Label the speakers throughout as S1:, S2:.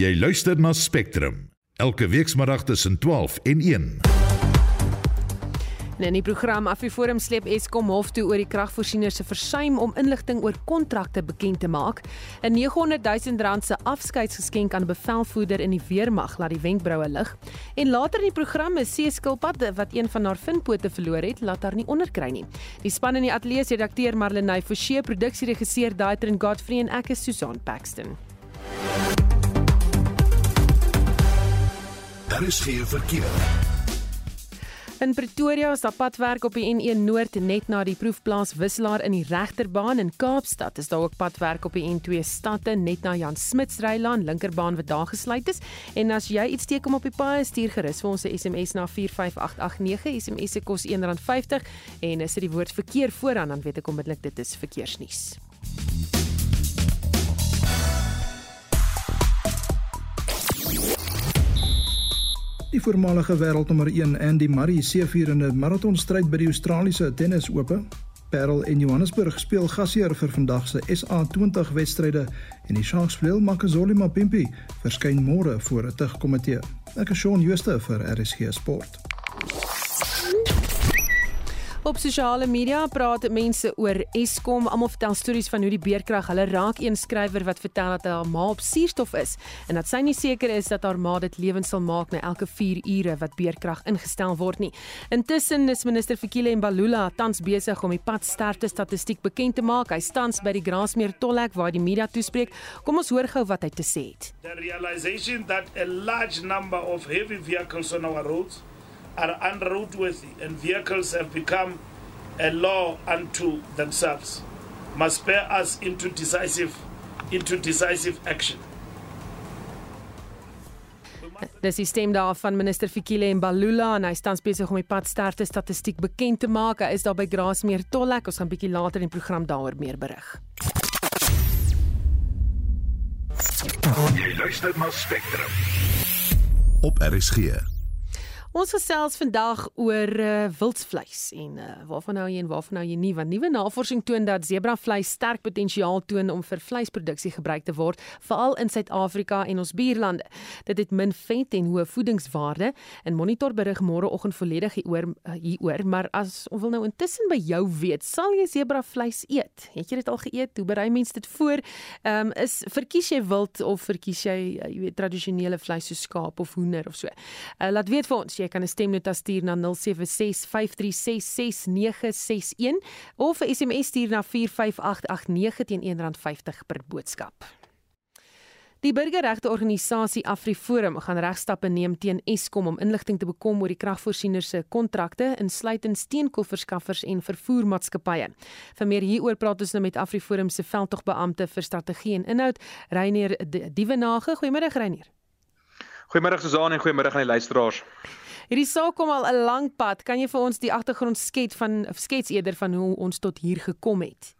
S1: Jy luister na Spectrum elke weekmiddag tussen 12 en 1.
S2: En in die program Afriforum sleep Eskom hof toe oor die kragvoorsieners se versuim om inligting oor kontrakte bekend te maak. 'n 900 000 rand se afskeidsgeskenk aan 'n bevelvoerder in die weermag laat die wenkbroue lig. En later in die program is See skilpad wat een van haar vinpote verloor het, laat haar nie onderkry nie. Die span in die ateljee se redakteur Marlenae Forsie, produksieregisseur Daitrin Godfrey en ek is Susan Paxton.
S1: Daar is geen verkeer.
S2: In Pretoria is daar padwerk op die N1 Noord net na die proefplaas Wisselaar in die regterbaan in Kaapstad. Is daar ook padwerk op die N2 stadte net na Jan Smuts Rylaan linkerbaan wat daar gesluit is. En as jy iets steek om op die paai stuur gerus vir ons 'n SMS na 45889. SMS se kos R1.50 en as dit die woord verkeer vooraan dan weet ek onmiddellik dit is verkeersnuus.
S3: Die voormalige wêreldnommer 1 Andy Murray se vierende maratonstryd by die Australiese Tennisope. Parel en Johannesburg speel gasheer vir vandag se SA20 wedstryde en die Sharks speel Makazole Mapimpi verskyn môre voor 'n tugkomitee. Ek is Shaun Schuster vir RSG Sport.
S2: Op sosiale media praat mense oor Eskom. Almal vertel stories van hoe die beerkrag hulle raak een skrywer wat vertel dat haar ma op suurstof is en dat sy nie seker is dat haar ma dit lewend sal maak na elke 4 ure wat beerkrag ingestel word nie. Intussen is minister Fikile Mbalula tans besig om die padsterfte statistiek bekend te maak. Hy stans by die Grasmeer tollhek waar die media toespreek. Kom ons hoor gou wat hy te sê het.
S4: The realization that a large number of heavy vehicles on our roads are unroadworthy and vehicles have become a law unto themselves must spur us into decisive into decisive action.
S2: Dis die stem daar van minister Fikile Mbalula en hy staan besig om die padsterfte statistiek bekend te maak. Hy is daar by Grasmeer Tollek. Ons gaan bietjie later in die program daaroor meer berig.
S1: Jy luister na Spectrum op RSG.
S2: Ons gesels vandag oor uh, wildsvleis en uh, waarvan nou jy en waarvan nou jy nie want nuwe navorsing toon dat zebravleis sterk potensiaal toon om vir vleisproduksie gebruik te word veral in Suid-Afrika en ons buurlande. Dit het min vet en hoë voedingswaarde en Monitor berig môreoggend volledig hieroor uh, hieroor maar as ons wil nou intussen by jou weet, sal jy zebravleis eet? Het jy dit al geëet? Hoe berei mense dit voor? Ehm um, is verkies jy wild of verkies jy uh, jy weet tradisionele vleis soos skaap of hoender of so? Uh, laat weet vir ons jy kan 'n stemnota stuur na 0765366961 of 'n SMS stuur na 45889 teen R1.50 per boodskap. Die burgerregte organisasie AfriForum gaan regstappe neem teen Eskom om inligting te bekom oor die kragvoorsieners se kontrakte, insluitend steenkoolverskaffers en vervoermaatskappye. Vir meer hieroor praat ons nou met AfriForum se veldtogbeampte vir strategie en inhoud, Reinier Dievenage. Goeiemôre Reinier.
S5: Goeiemôre Suzan en goeiemôre aan die luisteraars.
S2: Hierdie saak kom al 'n lang pad. Kan jy vir ons die agtergrond skets van skets eerder van hoe ons tot hier gekom het?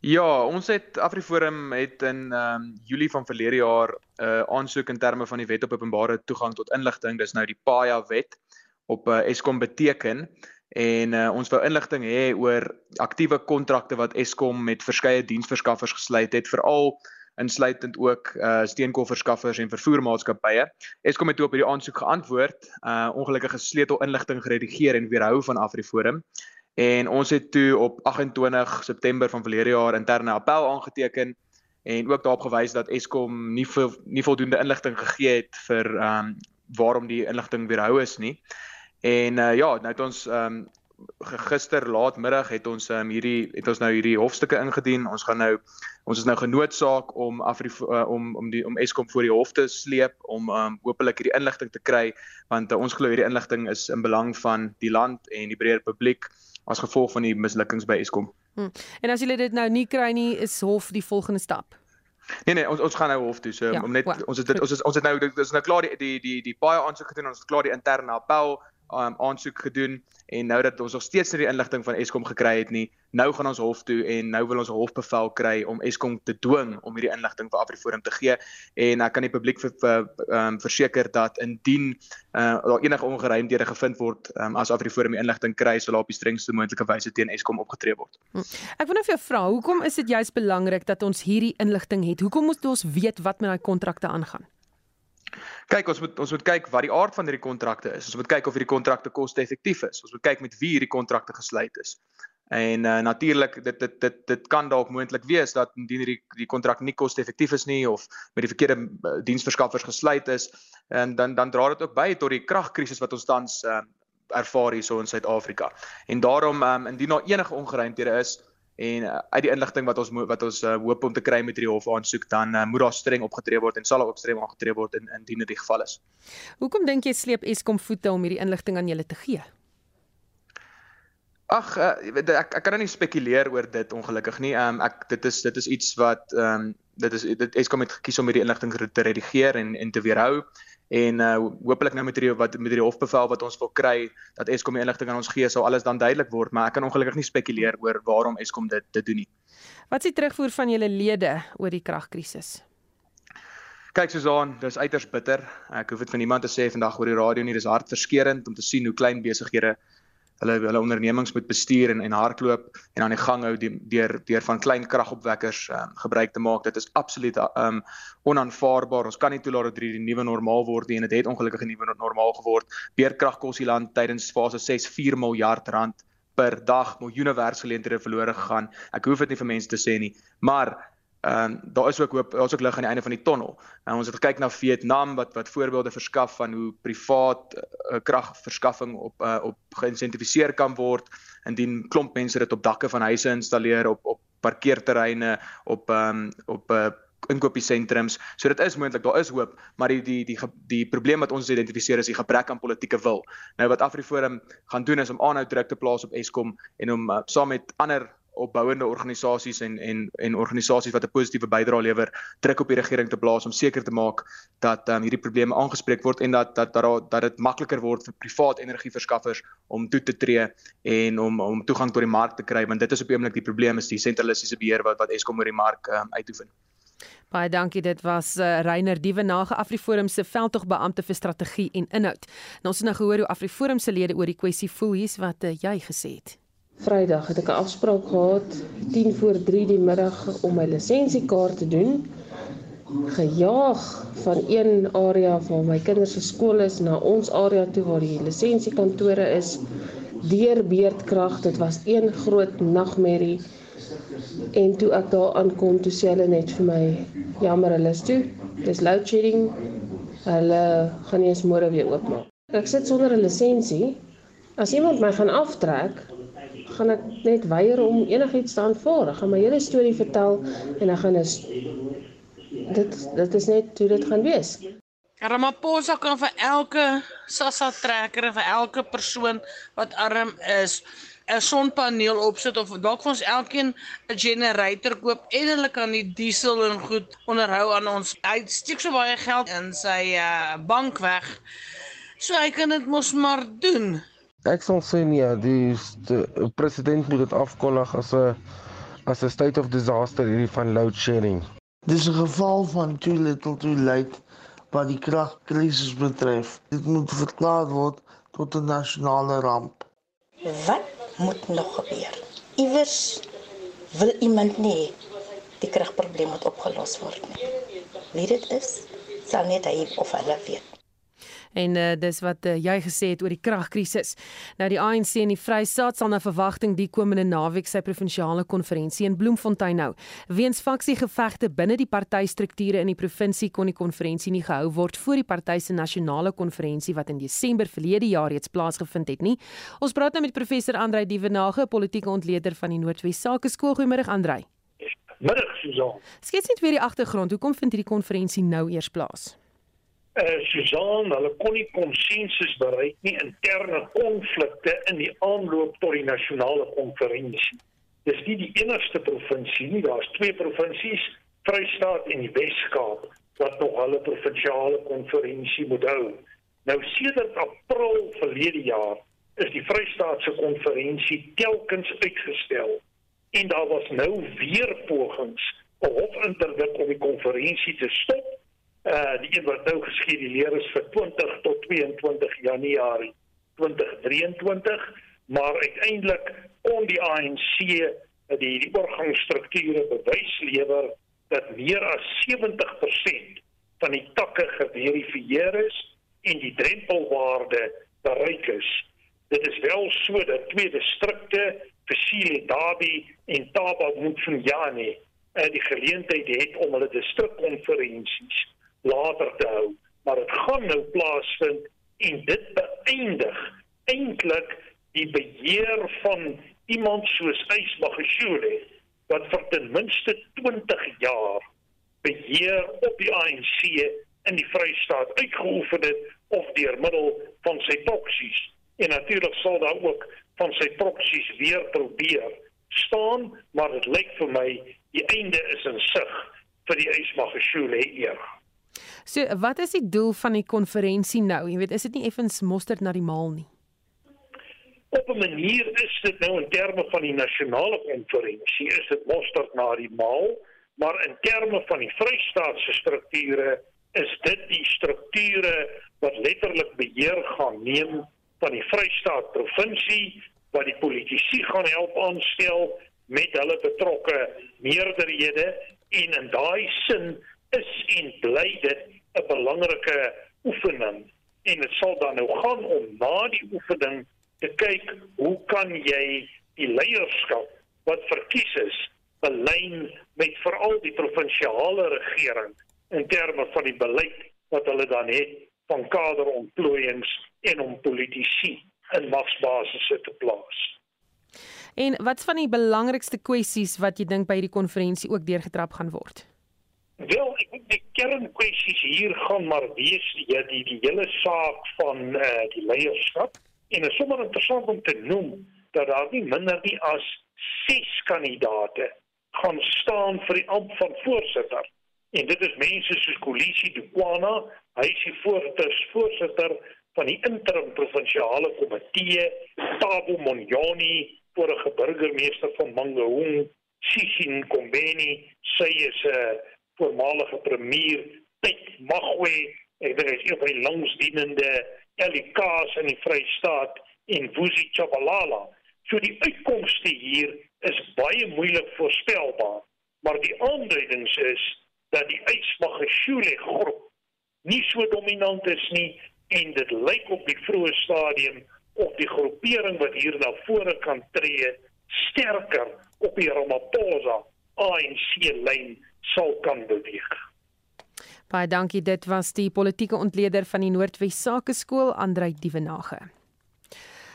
S5: Ja, ons het Afriforum het in ehm um, Julie van verlede jaar 'n uh, aansoek in terme van die wet op openbare toegang tot inligting, dis nou die PAIA wet op uh, Eskom beteken en uh, ons wou inligting hê oor aktiewe kontrakte wat Eskom met verskeie diensverskaffers gesluit het, veral insluitend ook uh steenkoolverskaffers en vervoermaatskappye. Eskom het toe op hierdie aansoek geantwoord, uh ongelukkige sleutel inligting geredigeer en weerhou van Afriforum. En ons het toe op 28 September van verlede jaar interne appel aangeteken en ook daarop gewys dat Eskom nie vo, nie voldoende inligting gegee het vir um waarom die inligting weerhou is nie. En uh ja, nou het ons um gister laatmiddag het ons um, hierdie het ons nou hierdie hofstukke ingedien. Ons gaan nou ons is nou genoodsaak om Afri uh, om om die om Eskom voor die hof te sleep om um, hopelik hierdie inligting te kry want uh, ons glo hierdie inligting is in belang van die land en die breër publiek as gevolg van die mislukkings by Eskom.
S2: Hmm. En as julle dit nou nie kry nie, is hof die volgende stap.
S5: Nee nee, ons ons gaan nou hof toe. So ja, om net well, ons het dit, ons is ons het nou dit is nou klaar die die die die baie aansoek gedoen. Ons het klaar die interne appel um, aansoek gedoen en nou dat ons nog steeds nie die inligting van Eskom gekry het nie, nou gaan ons hof toe en nou wil ons 'n hofbevel kry om Eskom te dwing om hierdie inligting vir AfriForum te gee en ek kan die publiek vir um, verseker dat indien uh, daar enige ongeruimdhede gevind word um, as AfriForum die inligting kry, sal op die strengste moontlike wyse teen Eskom opgetree word. Hm.
S2: Ek wil nou vir jou vra, hoekom is dit juist belangrik dat ons hierdie inligting het? Hoekom moet ons weet wat met daai kontrakte aangaan?
S5: Kyk, ons moet ons moet kyk wat die aard van hierdie kontrakte is. Ons moet kyk of hierdie kontrakte koste-effektief is. Ons moet kyk met wie hierdie kontrakte gesluit is. En uh, natuurlik dit dit dit dit kan dalk moontlik wees dat indien hierdie die kontrak nie koste-effektief is nie of met die verkeerde uh, diensverskaffers gesluit is en dan dan dra dit ook by tot die kragkrisis wat ons tans uh, ervaar hierso in Suid-Afrika. En daarom um, indien daar enige ongeruimthede is en uh, uit die inligting wat ons wat ons uh, hoop om te kry met hierdie hof aansoek dan uh, moet daar streng opgetree word en sal ook streng opgetree word in indien dit die geval is.
S2: Hoekom dink jy sleep Eskom voete om hierdie inligting aan julle te gee?
S5: Ag uh, ek ek kan nou nie spekuleer oor dit ongelukkig nie. Ehm um, ek dit is dit is iets wat ehm um, dit is dit Eskom het gekies om hierdie inligting te redigeer en en te weerhou en uh hopelik nou met hierdie wat met hierdie hofbevel wat ons wil kry dat Eskom die inligting aan ons gee sou alles dan duidelik word, maar ek kan ongelukkig nie spekuleer oor waarom Eskom dit dit doen nie.
S2: Wat is die terugvoer van julle lede oor die kragkrisis?
S5: Kyk Susan, dis uiters bitter. Ek hoef dit van niemand te sê vandag oor die radio nie. Dis hartverskeurende om te sien hoe klein besighede hulle hulle ondernemings moet bestuur en en hardloop en aan die gang hou deur deur van klein kragopwekkers um, gebruik te maak. Dit is absoluut um onaanvaarbaar. Ons kan nie toelaat dat hierdie nuwe normaal word nie en dit het ongelukkig 'n nuwe normaal geword. Beerkrag kos die land tydens fase 6 4 miljard rand per dag miljoene werksgeleenthede verlore gegaan. Ek hoef dit nie vir mense te sê nie, maar Ehm um, daar is ook hoop daar's ook lig aan die einde van die tonnel. En ons het gekyk na Vietnam wat wat voorbeelde verskaf van hoe privaat uh, kragverskaffing op uh, op geïnsentifiseer kan word indien klomp mense dit op dakke van huise installeer op op parkeerterreine op ehm um, op uh, inkopiesentrums. So dit is moontlik, daar is hoop, maar die die die die probleem wat ons identifiseer is die gebrek aan politieke wil. Nou wat AfriForum gaan doen is om aanhou druk te plaas op Eskom en om uh, saam met ander opbouende organisasies en en en organisasies wat 'n positiewe bydrae lewer, druk op die regering te plaas om seker te maak dat um, hierdie probleme aangespreek word en dat dat dat dat dit makliker word vir privaat energieverskaffers om toe te tree en om om toegang tot die mark te kry want dit is op die oomblik die probleem is die sentralistiese beheer wat wat Eskom oor die mark um, uitoefen.
S2: Baie dankie. Dit was uh, Reiner Diewe na Afriforum se veldtogbeampte vir strategie en inhoud. Nou ons het nou gehoor hoe Afriforum se lede oor die kwessie voel hier's wat uh, jy gesê het.
S6: Vrydag het ek 'n afspraak gehad 10 voor 3 die middag om my lisensiekaart te doen. Gejaag van een area waar my kinders se skool is na ons area toe waar die lisensiekantore is. Deur beerdkrag, dit was een groot nagmerrie. En toe ek daar aankom, toe sê hulle net vir my, jammer, hulle is toe. Dis load shedding. Hulle gaan nie eens môre weer oopmaak. Ek sit sonder 'n lisensie. As iemand my gaan aftrek, gaan ek net weier om enigiets te aanvaar. Ek gaan my hele storie vertel en ek gaan is dit dit is net hoe dit gaan wees.
S7: Ramaphosa kan vir elke SASSA trekker en vir elke persoon wat arm is 'n sonpaneel opsit of dalk vir ons elkeen 'n generator koop en hulle kan die diesel en goed onderhou aan ons. Hy steek so baie geld in sy uh, bank weg. So hy kan dit mos maar doen.
S8: Ek sal sê nee, die, die president moet dit afkondig as 'n as 'n state of disaster hierdie van load shedding.
S9: Dis 'n geval van too little too late wat die kragkrisis betref. Dit moet verklaar word tot 'n nasionale ramp.
S10: Wat moet nog gebeur? Iewers wil iemand nie die kragprobleem moet opgelos word nie. Wie dit is, sal net hy of hulle weet
S2: en uh, dis wat uh, jy gesê het oor die kragkrisis. Nou die ANC en die Vrystaat sal na verwagting die komende naweek sy provinsiale konferensie in Bloemfontein hou. Weens faksiegevegte binne die partystrukture in die provinsie kon die konferensie nie gehou word voor die party se nasionale konferensie wat in Desember verlede jaar reeds plaasgevind het nie. Ons praat nou met professor Andrei Dievenage, politieke ontleder van die Noordwes Sakeskool. Goeiemôre Andrei.
S11: Middag Susan.
S2: Skets net weer die agtergrond. Hoekom vind hierdie konferensie nou eers plaas?
S11: Uh, Suzan, hulle kon nie konsensus bereik nie interne konflikte in die aanloop tot die nasionale konferensie. Dis nie die enigste provinsie nie, daar's twee provinsies, Vrystaat en die Wes-Kaap wat nog hulle provinsiale konferensie moet hou. Nou sedert April verlede jaar is die Vrystaatse konferensie telkens uitgestel en daar was nou weer pogings om hofinterdik om die konferensie te stop uh die een wat nou geskeduleer is vir 20 tot 22 Januarie 2023 maar uiteindelik kon die ANC die die oorgangsstrukture bewys lewer dat meer as 70% van die takke geverifieer is en die drempelwaarde bereik is. Dit is wel so dat twee distrikte, Kusile Dabi en Taba Mfungane, uh, die geleentheid het om hulle distrikkonferensies later te hou, maar dit gaan nou plaasvind en dit beëindig eintlik die beheer van iemand soos Ysmagashule wat vir ten minste 20 jaar beheer op die ANC in die Vrystaat uitgeoefen het of deur middel van sy proksies en natuurlik sal daar ook van sy proksies weer probeer staan maar dit lyk vir my die einde is in sig vir die Ysmagashule era.
S2: So wat is die doel van die konferensie nou? Jy weet, is dit nie effens mosterd na die maal nie?
S11: Op 'n manier is dit nou in terme van die nasionale konferensie is dit mosterd na die maal, maar in terme van die Vrystaatse strukture is dit die strukture wat letterlik beheer gaan neem van die Vrystaat provinsie wat die politici gaan help aanstel met hulle betrokke meerderhede en in daai sin is en bly dit 'n belangrike oefening en dit sal dan nou gaan om na die oefening te kyk hoe kan jy die leierskap wat verkies is belyn met veral die provinsiale regering in terme van die beleid wat hulle dan het van kaderontplooiings en om politici in magsbasisse te plaas.
S2: En wat's van die belangrikste kwessies wat jy dink by hierdie konferensie ook deurgetrap gaan word?
S11: Wel, ek dink die kernkwessies hier gaan maar wees die die, die hele saak van eh uh, die leierskap En is sommer interessant om te noem dat daar nie minder nie as 6 kandidate gaan staan vir die ampt van voorsitter. En dit is mense soos Kolisi Dukwana, hy is die voorsitter voorsitter van die interim provinsiale komitee, Tabo Monjoni, vorige burgemeester van Mangaung, Sisin Kombeni, sy is 'n uh, voormalige premier, Piet Magwe, ek dink hy is een van die langsdienende Elikaas in die Vrystaat en Vusi Chabalala. So die uitkomste hier is baie moeilik voorspelbaar, maar die aanduidings is dat die Ysmagashule groep nie so dominant is nie en dit lyk op die vroeë stadium of die groepering wat hier na vore kan tree sterker op die Ramaphosa ANC lyn sal kan beweeg.
S2: Baie dankie. Dit was die politieke ontleder van die Noordwes Sakeskool, Andrej Dievenage.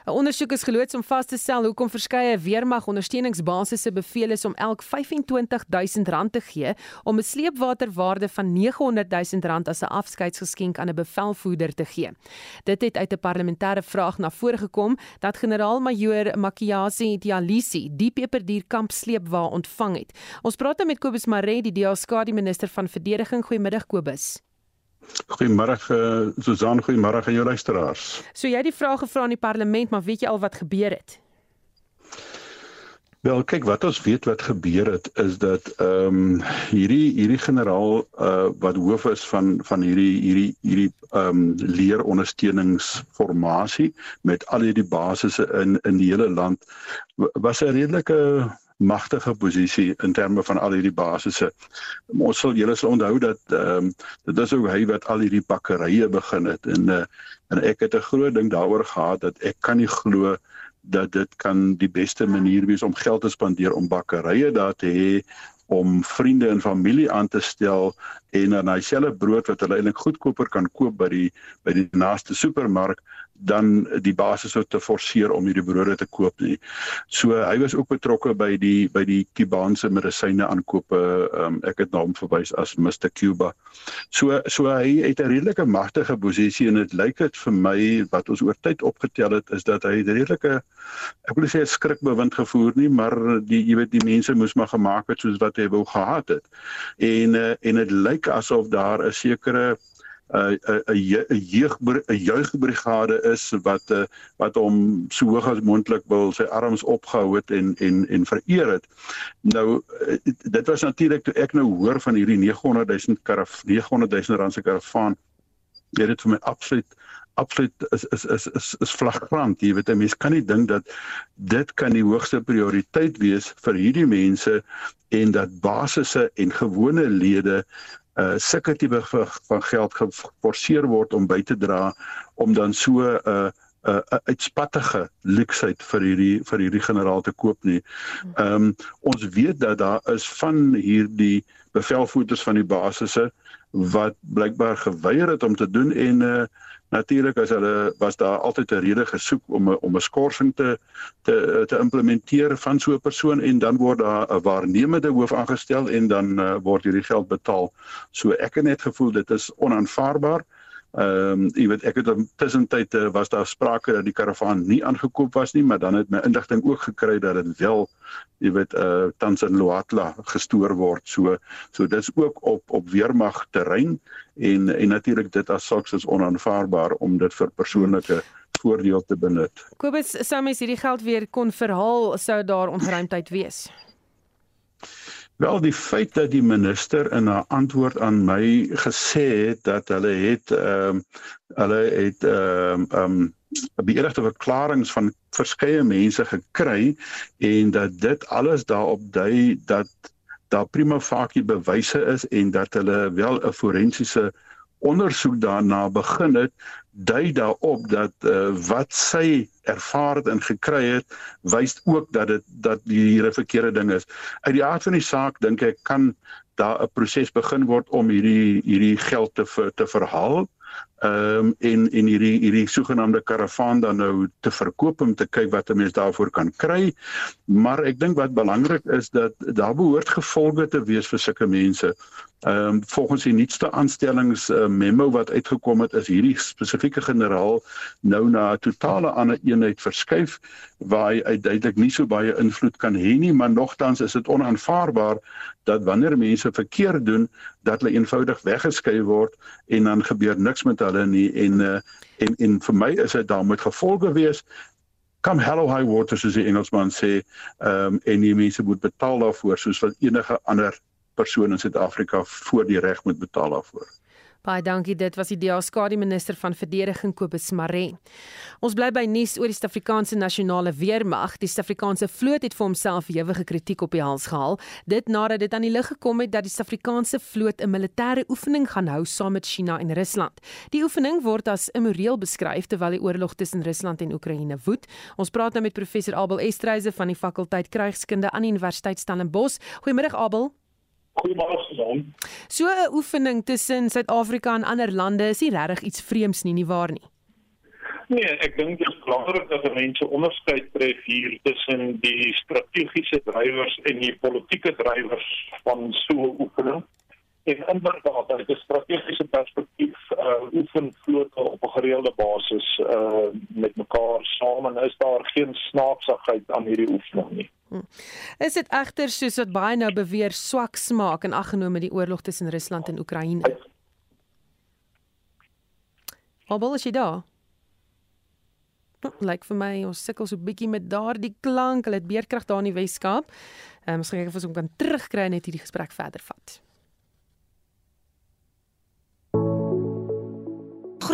S2: 'n Ondersoek is geloods om vas te stel hoekom verskeie weermag ondersteuningsbasisse beveel is om elk R25000 te gee om 'n sleepwaterwaarde van R900000 as 'n afskeidsgeskenk aan 'n bevelvoerder te gee. Dit het uit 'n parlementêre vraag na vore gekom dat generaal-majoor Makiasi Dialisi die peperdierkamp sleepwa ontvang het. Ons praat nou met Kobus Maree, die DA-skadu minister van verdediging. Goeiemiddag Kobus.
S12: Goeiemôre uh, Susan, goeiemôre aan jou luisteraars.
S2: So jy het die vraag gevra in die parlement, maar weet jy al wat gebeur het?
S12: Wel, kyk wat ons weet wat gebeur het is dat ehm um, hierdie hierdie generaal uh wat hoof is van van hierdie hierdie hierdie ehm um, leerondersteuningsformasie met al hierdie basisse in in die hele land was 'n redelike magtige posisie in terme van al hierdie basisse. Ons sal julle sal onthou dat ehm um, dit is ook hy wat al hierdie bakkerye begin het en uh, en ek het 'n groot ding daaroor gehad dat ek kan nie glo dat dit kan die beste manier wees om geld te spandeer om bakkerye daar te hê om vriende en familie aan te stel en dan hy selfe brood wat hulle eintlik goedkoper kan koop by die by die naaste supermark dan die basis sou te forceer om hierdie brode te koop nie. So hy was ook betrokke by die by die Kubaanse medisyne aankope. Um, ek het na hom verwys as Mr Cuba. So so hy het 'n redelike magtige posisie en dit lyk dit vir my wat ons oor tyd opgetel het is dat hy redelike ek wil sê 'n skrikbewind gevoer nie, maar die jy weet die mense moes maar gemaak het soos wat hy wou gehad het. En uh, en dit lyk asof daar 'n sekere 'n 'n jeug 'n jeugbrigade is wat uh, wat hom so hoog as moontlik wil sy arms opgehou het en en en vereer het. Nou uh, dit was natuurlik toe ek nou hoor van hierdie 900 000 karaf 900 000 rand se karavaan. Dit het vir my absoluut absoluut is is is is is flagrant. Jy weet 'n mens kan nie dink dat dit kan die hoogste prioriteit wees vir hierdie mense en dat basisse en gewone lede uh sulke tipe van geld geforseer word om by te dra om dan so 'n uh, 'n uh, uh, uitspattige luksheid vir hierdie vir hierdie generaal te koop nie. Ehm um, ons weet dat daar is van hierdie bevelvoerders van die basisse wat blykbaar geweier het om te doen en uh natuurlik as hulle was daar altyd 'n rede gesoek om om 'n skorsing te te te implementeer van so 'n persoon en dan word daar 'n waarnemende hoof aangestel en dan uh, word hierdie geld betaal. So ek het net gevoel dit is onaanvaarbaar. Ehm um, jy weet ek het tussentyd uh, was daar sprake dat die karavaan nie aangekoop was nie, maar dan het my indigting ook gekry dat dit wel jy weet uh tans in Loatla gestoor word. So so dit's ook op op weermag terrein en en natuurlik dit as sulks is onaanvaarbaar om dit vir persoonlike voordeel te benut.
S2: Kobus, sou mens hierdie geld weer kon verhaal sou daar ongeruimdheid wees?
S12: Wel die feit dat die minister in haar antwoord aan my gesê het dat hulle het ehm um, hulle het ehm um, um, beëdigde verklaringe van verskeie mense gekry en dat dit alles daarop dui dat daar prima facie bewyse is en dat hulle wel 'n forensiese ondersoek daarna begin het dui daarop dat uh, wat sy ervaar het en gekry het wys ook dat dit dat hier 'n verkeerde ding is. Uit die aard van die saak dink ek kan daar 'n proses begin word om hierdie hierdie geld te te verhaal ehm um, en en hierdie hierdie sogenaamde karavaan dan nou te verkoop om te kyk wat 'n mens daarvoor kan kry. Maar ek dink wat belangrik is dat daar behoort gevolge te wees vir sulke mense. Ehm um, volgens die nuutste aanstellings uh, memo wat uitgekom het is hierdie spesifieke generaal nou na 'n totale ander eenheid verskuif waar hy uiteindelik nie so baie invloed kan hê nie, maar nogtans is dit onaanvaarbaar dat wanneer mense verkeerd doen dat hulle eenvoudig weggeskei word en dan gebeur niks met hulle nie en uh, en en vir my is dit daar moet gevolge wees come hello high water soos die Engelsman sê um, en die mense moet betaal daarvoor soos wat enige ander persoon in Suid-Afrika voor die reg moet betaal daarvoor.
S2: Baie dankie. Dit was die DA minister van verdediging Kobus Maree. Ons bly by nuus oor die Suid-Afrikaanse nasionale weermag. Die Suid-Afrikaanse vloot het vir homself ewige kritiek op die hals gehaal, dit nadat dit aan die lig gekom het dat die Suid-Afrikaanse vloot 'n militêre oefening gaan hou saam met China en Rusland. Die oefening word as immoreel beskryf terwyl die oorlog tussen Rusland en Oekraïne woed. Ons praat nou met professor Abel Estreise van die fakulteit Krygskunde aan die Universiteit Stellenbosch. Goeiemôre Abel.
S11: Goeiemôre Susan.
S2: So 'n oefening tussen Suid-Afrika en ander lande is nie regtig iets vreemds nie, nie waar nie?
S11: Nee, ek dink dit is belangrik dat mense onderskeid tref hier tussen die strategiese drywers en die politieke drywers van so 'n oefening. En inderdaad, uit 'n strategiese perspektief, uh oefen vlote op 'n gereelde basis uh met mekaar saam en is daar geen snaaksigheid aan hierdie oefening nie.
S2: Hm. Is dit egter soos wat baie nou beweer swak smaak en aggenome die oorlog tussen Rusland en Oekraïne? Abel is jy daar? Lyk like vir my ons sukkel so bietjie met daardie klank. Hulle het beerkrag daar in die Weskaap. Ehm um, ons gaan kyk of ons kan terugkry net hierdie gesprek verder vat.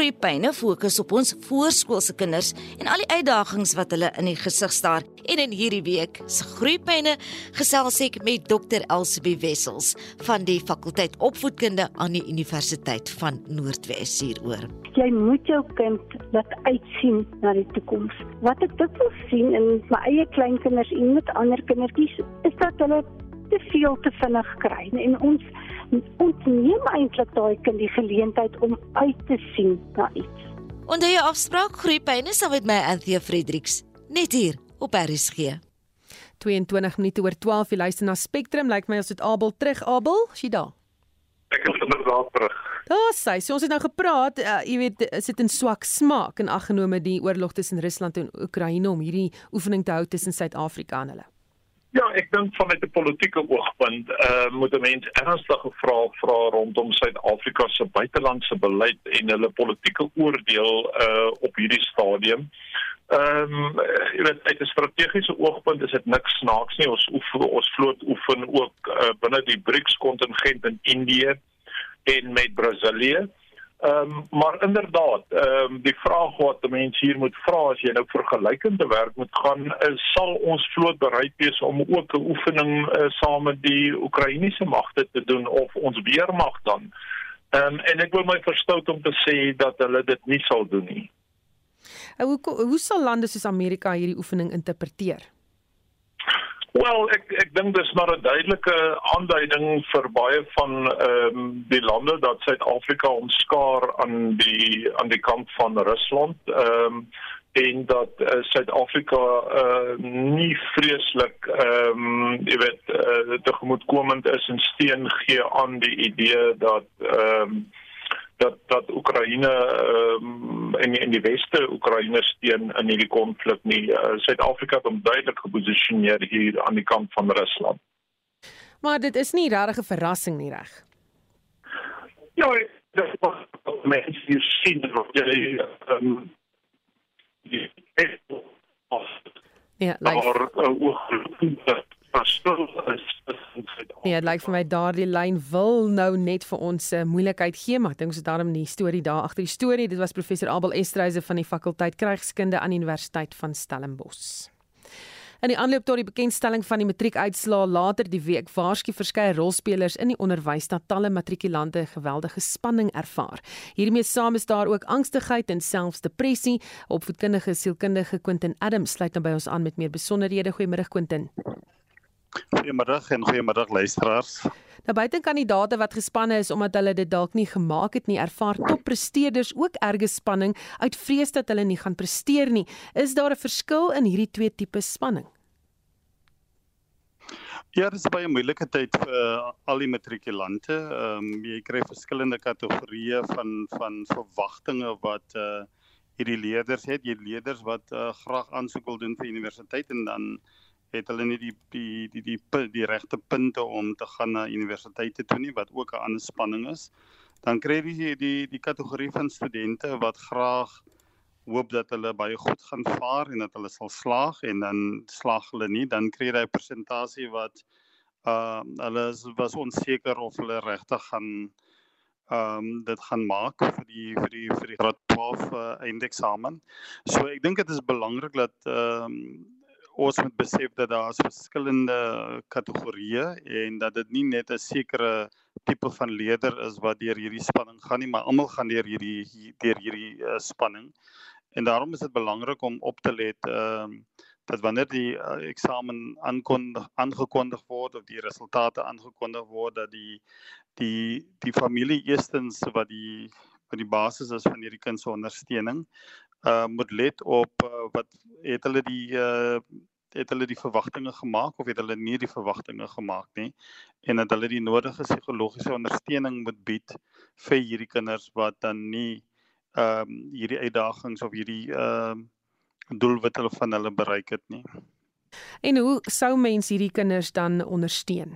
S13: Groeipyne fokus op ons voorskoolse kinders en al die uitdagings wat hulle in die gesig staar. En in hierdie week se Groeipyne gesels ek met Dr. Elsbie Wessels van die fakulteit opvoedkunde aan die Universiteit van Noordwes hieroor.
S14: Jy moet jou kind laat uitsien na die toekoms. Wat ek dit wil sien in my eie kleinkinders en met ander kindertjies is dat hulle te veel te vinnig kry en ons ontneem eintlik daai kind die geleentheid om uit te sien na iets.
S13: Onder jou afspraak groeipyne saam met my Anthea Fredericks net hier op RSG.
S2: 22 minute oor 12 jy luister na Spectrum lyk like my as dit Abel terug Abel as jy daar.
S11: Ek is inderdaad terug.
S2: Daar sê so ons het nou gepraat uh, jy weet is dit in swak smaak en aggenome die oorlog tussen Rusland en Oekraïne om hierdie oefening te hou tussen Suid-Afrika en hulle.
S11: Ja, ek dink vanuit 'n politieke oogpunt, uh, moet 'n mens ernstige vrae vra rondom Suid-Afrika se buitelandse beleid en hulle politieke oordeel uh, op hierdie stadium. Ehm um, jy weet uit 'n strategiese oogpunt is dit niks snaaks nie. Ons oef, ons vloot oefen ook uh, binne die BRICS kontingent in Indië en met Brasilië.
S15: Ehm um, maar inderdaad, ehm um, die vraag wat mense hier moet vra as jy nou vergelykende werk moet gaan, is sal ons vloot bereid wees om ook 'n oefening uh, saam met die Oekraïense magte te doen of ons weermag dan? Ehm um, en ek wil my verstout om te sê dat hulle dit nie sal doen nie.
S2: Hoe hoe sal lande soos Amerika hierdie oefening interpreteer?
S15: Wel, ek ek dink dis maar 'n duidelike aanduiding vir baie van ehm um, die lande dat Suid-Afrika omskaar aan die aan die kant van Rusland. Ehm um, en dat uh, Suid-Afrika uh, nie vreeslik ehm um, jy weet uh, tegemoetkomend is en steun gee aan die idee dat ehm um, dat dat Oekraïne um, en in die weste Oekraïne steun in hierdie konflik nie. Uh, Suid-Afrika uh, het hom duidelik geposisioneer hier aan die kant van Rusland.
S2: Maar dit is nie regtig 'n verrassing nie reg.
S15: Ja, dit was mense hier sien dat jy ehm um, die
S2: Ja, like.
S15: maar uh, ook is.
S2: Ja, dit lyk vir my daardie lyn wil nou net vir ons 'n uh, moeilikheid gee, maar ek dink het daarom die storie daar agter die storie. Dit was professor Abel Estreise van die fakulteit Krygskunde aan Universiteit van Stellenbosch. In die aanloop tot die bekendstelling van die matriekuitslae later die week waarsku verskeie rolspelers in die onderwys dat talle matrikulante geweldige spanning ervaar. Hiermee saam is daar ook angstigheid en selfs depressie. Opvoedkundige sielkundige Quentin Adams sluit nou by ons aan met meer besonderhede. Goeiemôre Quentin.
S16: Goeiemiddag en goeiemiddag luisteraars.
S2: Nou buite kandidaate wat gespanne is omdat hulle dit dalk nie gemaak het nie, ervaar toppresteerders ook erge spanning uit vrees dat hulle nie gaan presteer nie. Is daar 'n verskil in hierdie twee tipe spanning?
S16: Ja, dit is baie moeilike tyd vir uh, al die matrikulante. Ehm um, jy kry verskillende kategorieë van van verwagtinge wat uh hierdie leerders het. Jy leerders wat uh, graag aansoek wil doen vir universiteit en dan het hulle nie die die die die die, die regte punte om te gaan na universiteite toe nie wat ook 'n ander spanning is. Dan kry jy die die kategorie van studente wat graag hoop dat hulle baie goed gaan vaar en dat hulle sal slaag en dan slaag hulle nie, dan kry jy 'n persentasie wat uh hulle was onseker of hulle regtig gaan ehm um, dit gaan maak vir die vir die vir die graad 12 uh, eindeksamen. So ek dink dit is belangrik dat ehm um, ons moet besef dat daar verskillende kategorieë en dat dit nie net 'n sekere tipe van leier is wat deur hierdie spanning gaan nie, maar almal gaan deur hierdie deur hierdie uh, spanning. En daarom is dit belangrik om op te let ehm uh, dat wanneer die uh, eksamen aankondig aangekondig word of die resultate aangekondig word dat die die die familie eerstens wat die wat die basis is van hierdie kind se ondersteuning uh moet let op uh, wat het hulle die uh het hulle die verwagtinge gemaak of het hulle nie die verwagtinge gemaak nie en dat hulle die nodige psigologiese ondersteuning moet bied vir hierdie kinders wat dan nie ehm um, hierdie uitdagings of hierdie ehm uh, doelwit hulle van hulle bereik het nie.
S2: En hoe sou mens hierdie kinders dan ondersteun?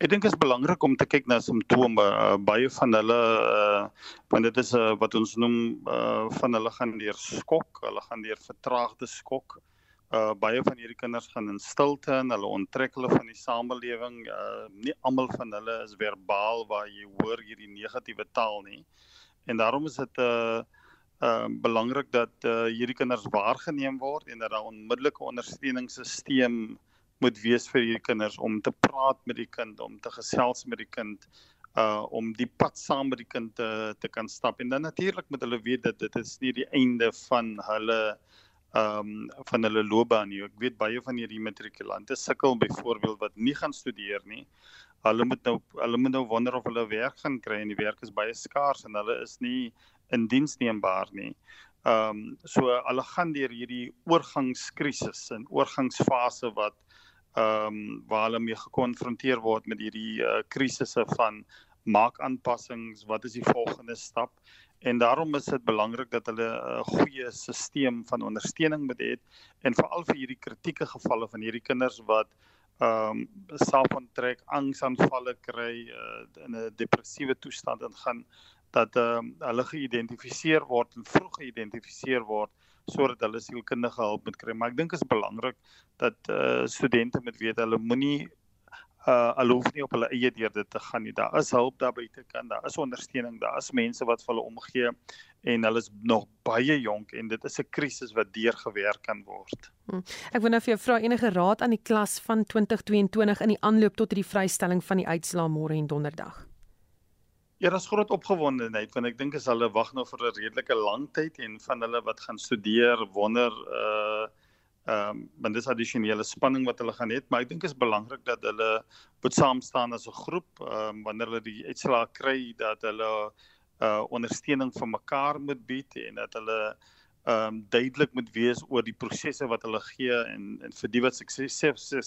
S16: Ek dink dit is belangrik om te kyk na simptome. Uh, baie van hulle uh want dit is 'n uh, wat ons noem uh van hulle gaan deur skok, hulle gaan deur vertraagde skok. Uh baie van hierdie kinders gaan in stilte en hulle onttrek hulle van die samelewing. Uh nie almal van hulle is verbaal waar jy hoor hierdie negatiewe taal nie. En daarom is dit 'n uh, uh belangrik dat uh hierdie kinders waargeneem word en dat daar onmiddellike ondersteuningssisteem moet wees vir hierdie kinders om te praat met die kind, om te gesels met die kind, uh om die pad saam met die kind te te kan stap. En dan natuurlik moet hulle weet dat dit is nie die einde van hulle ehm um, van hulle loopbaan nie. Ek weet baie van hierdie matrikulante sukkel byvoorbeeld wat nie gaan studeer nie. Hulle moet nou hulle moet nou wonder of hulle werk gaan kry en die werk is baie skaars en hulle is nie in diens neembaar nie. Ehm um, so hulle gaan deur hierdie oorgangskrisis en oorgangsfase wat ehm um, waar hulle mee gekonfronteer word met hierdie uh, krisisse van maak aanpassings, wat is die volgende stap? En daarom is dit belangrik dat hulle 'n uh, goeie stelsel van ondersteuning moet hê en veral vir hierdie kritieke gevalle van hierdie kinders wat ehm um, selfonttrek, angsaanvalle kry, uh, in 'n depressiewe toestand ingaan dat ehm um, hulle geïdentifiseer word en vroeg geïdentifiseer word sodat hulle sielkundige hulp moet kry. Maar ek dink dit is belangrik dat uh studente moet weet hulle moenie uh hulle hoef nie op hulle eie deur dit te gaan nie. Daar is hulp daar buite kan, daar is ondersteuning, daar is mense wat vir hulle omgee en hulle is nog baie jonk en dit is 'n krisis wat deurgewerk kan word.
S2: Hmm. Ek wil nou vir jou vra enige raad aan die klas van 2022 in die aanloop tot hierdie vrystelling van die uitslaa môre en donderdag.
S16: Ja, daar's groot opgewondenheid want ek dink as hulle wag nou vir 'n redelike lang tyd en van hulle wat gaan studeer wonder uh ehm um, want dis addisionele spanning wat hulle gaan hê, maar ek dink is belangrik dat hulle moet saam staan as 'n groep ehm um, wanneer hulle die uitslaa kry dat hulle uh ondersteuning vir mekaar moet bied en dat hulle um duidelik moet wees oor die prosesse wat hulle gee en en vir die wat sukses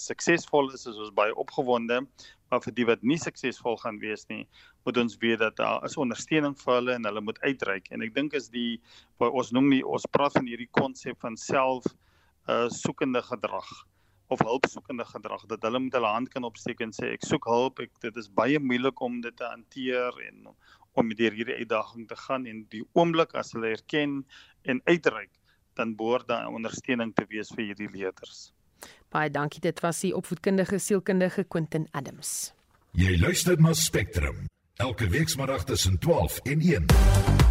S16: suksesvol is is ons baie opgewonde maar vir die wat nie suksesvol gaan wees nie moet ons weet dat daar is ondersteuning vir hulle en hulle moet uitreik. En ek dink is die wat ons noem nie ons praat van hierdie konsep van self uh soekende gedrag of hulpsoekende gedrag dat hulle met hulle hand kan opsteek en sê ek soek hulp ek dit is baie moeilik om dit te hanteer en om deur hierdie uitdaging te gaan en die oomblik as hulle erken en uitreik dan behoort daar ondersteuning te wees vir hierdie leerders.
S2: Baie dankie dit was die opvoedkundige sielkundige Quentin Adams.
S1: Jy luister na Spectrum elke weekmiddag tussen 12 en 1.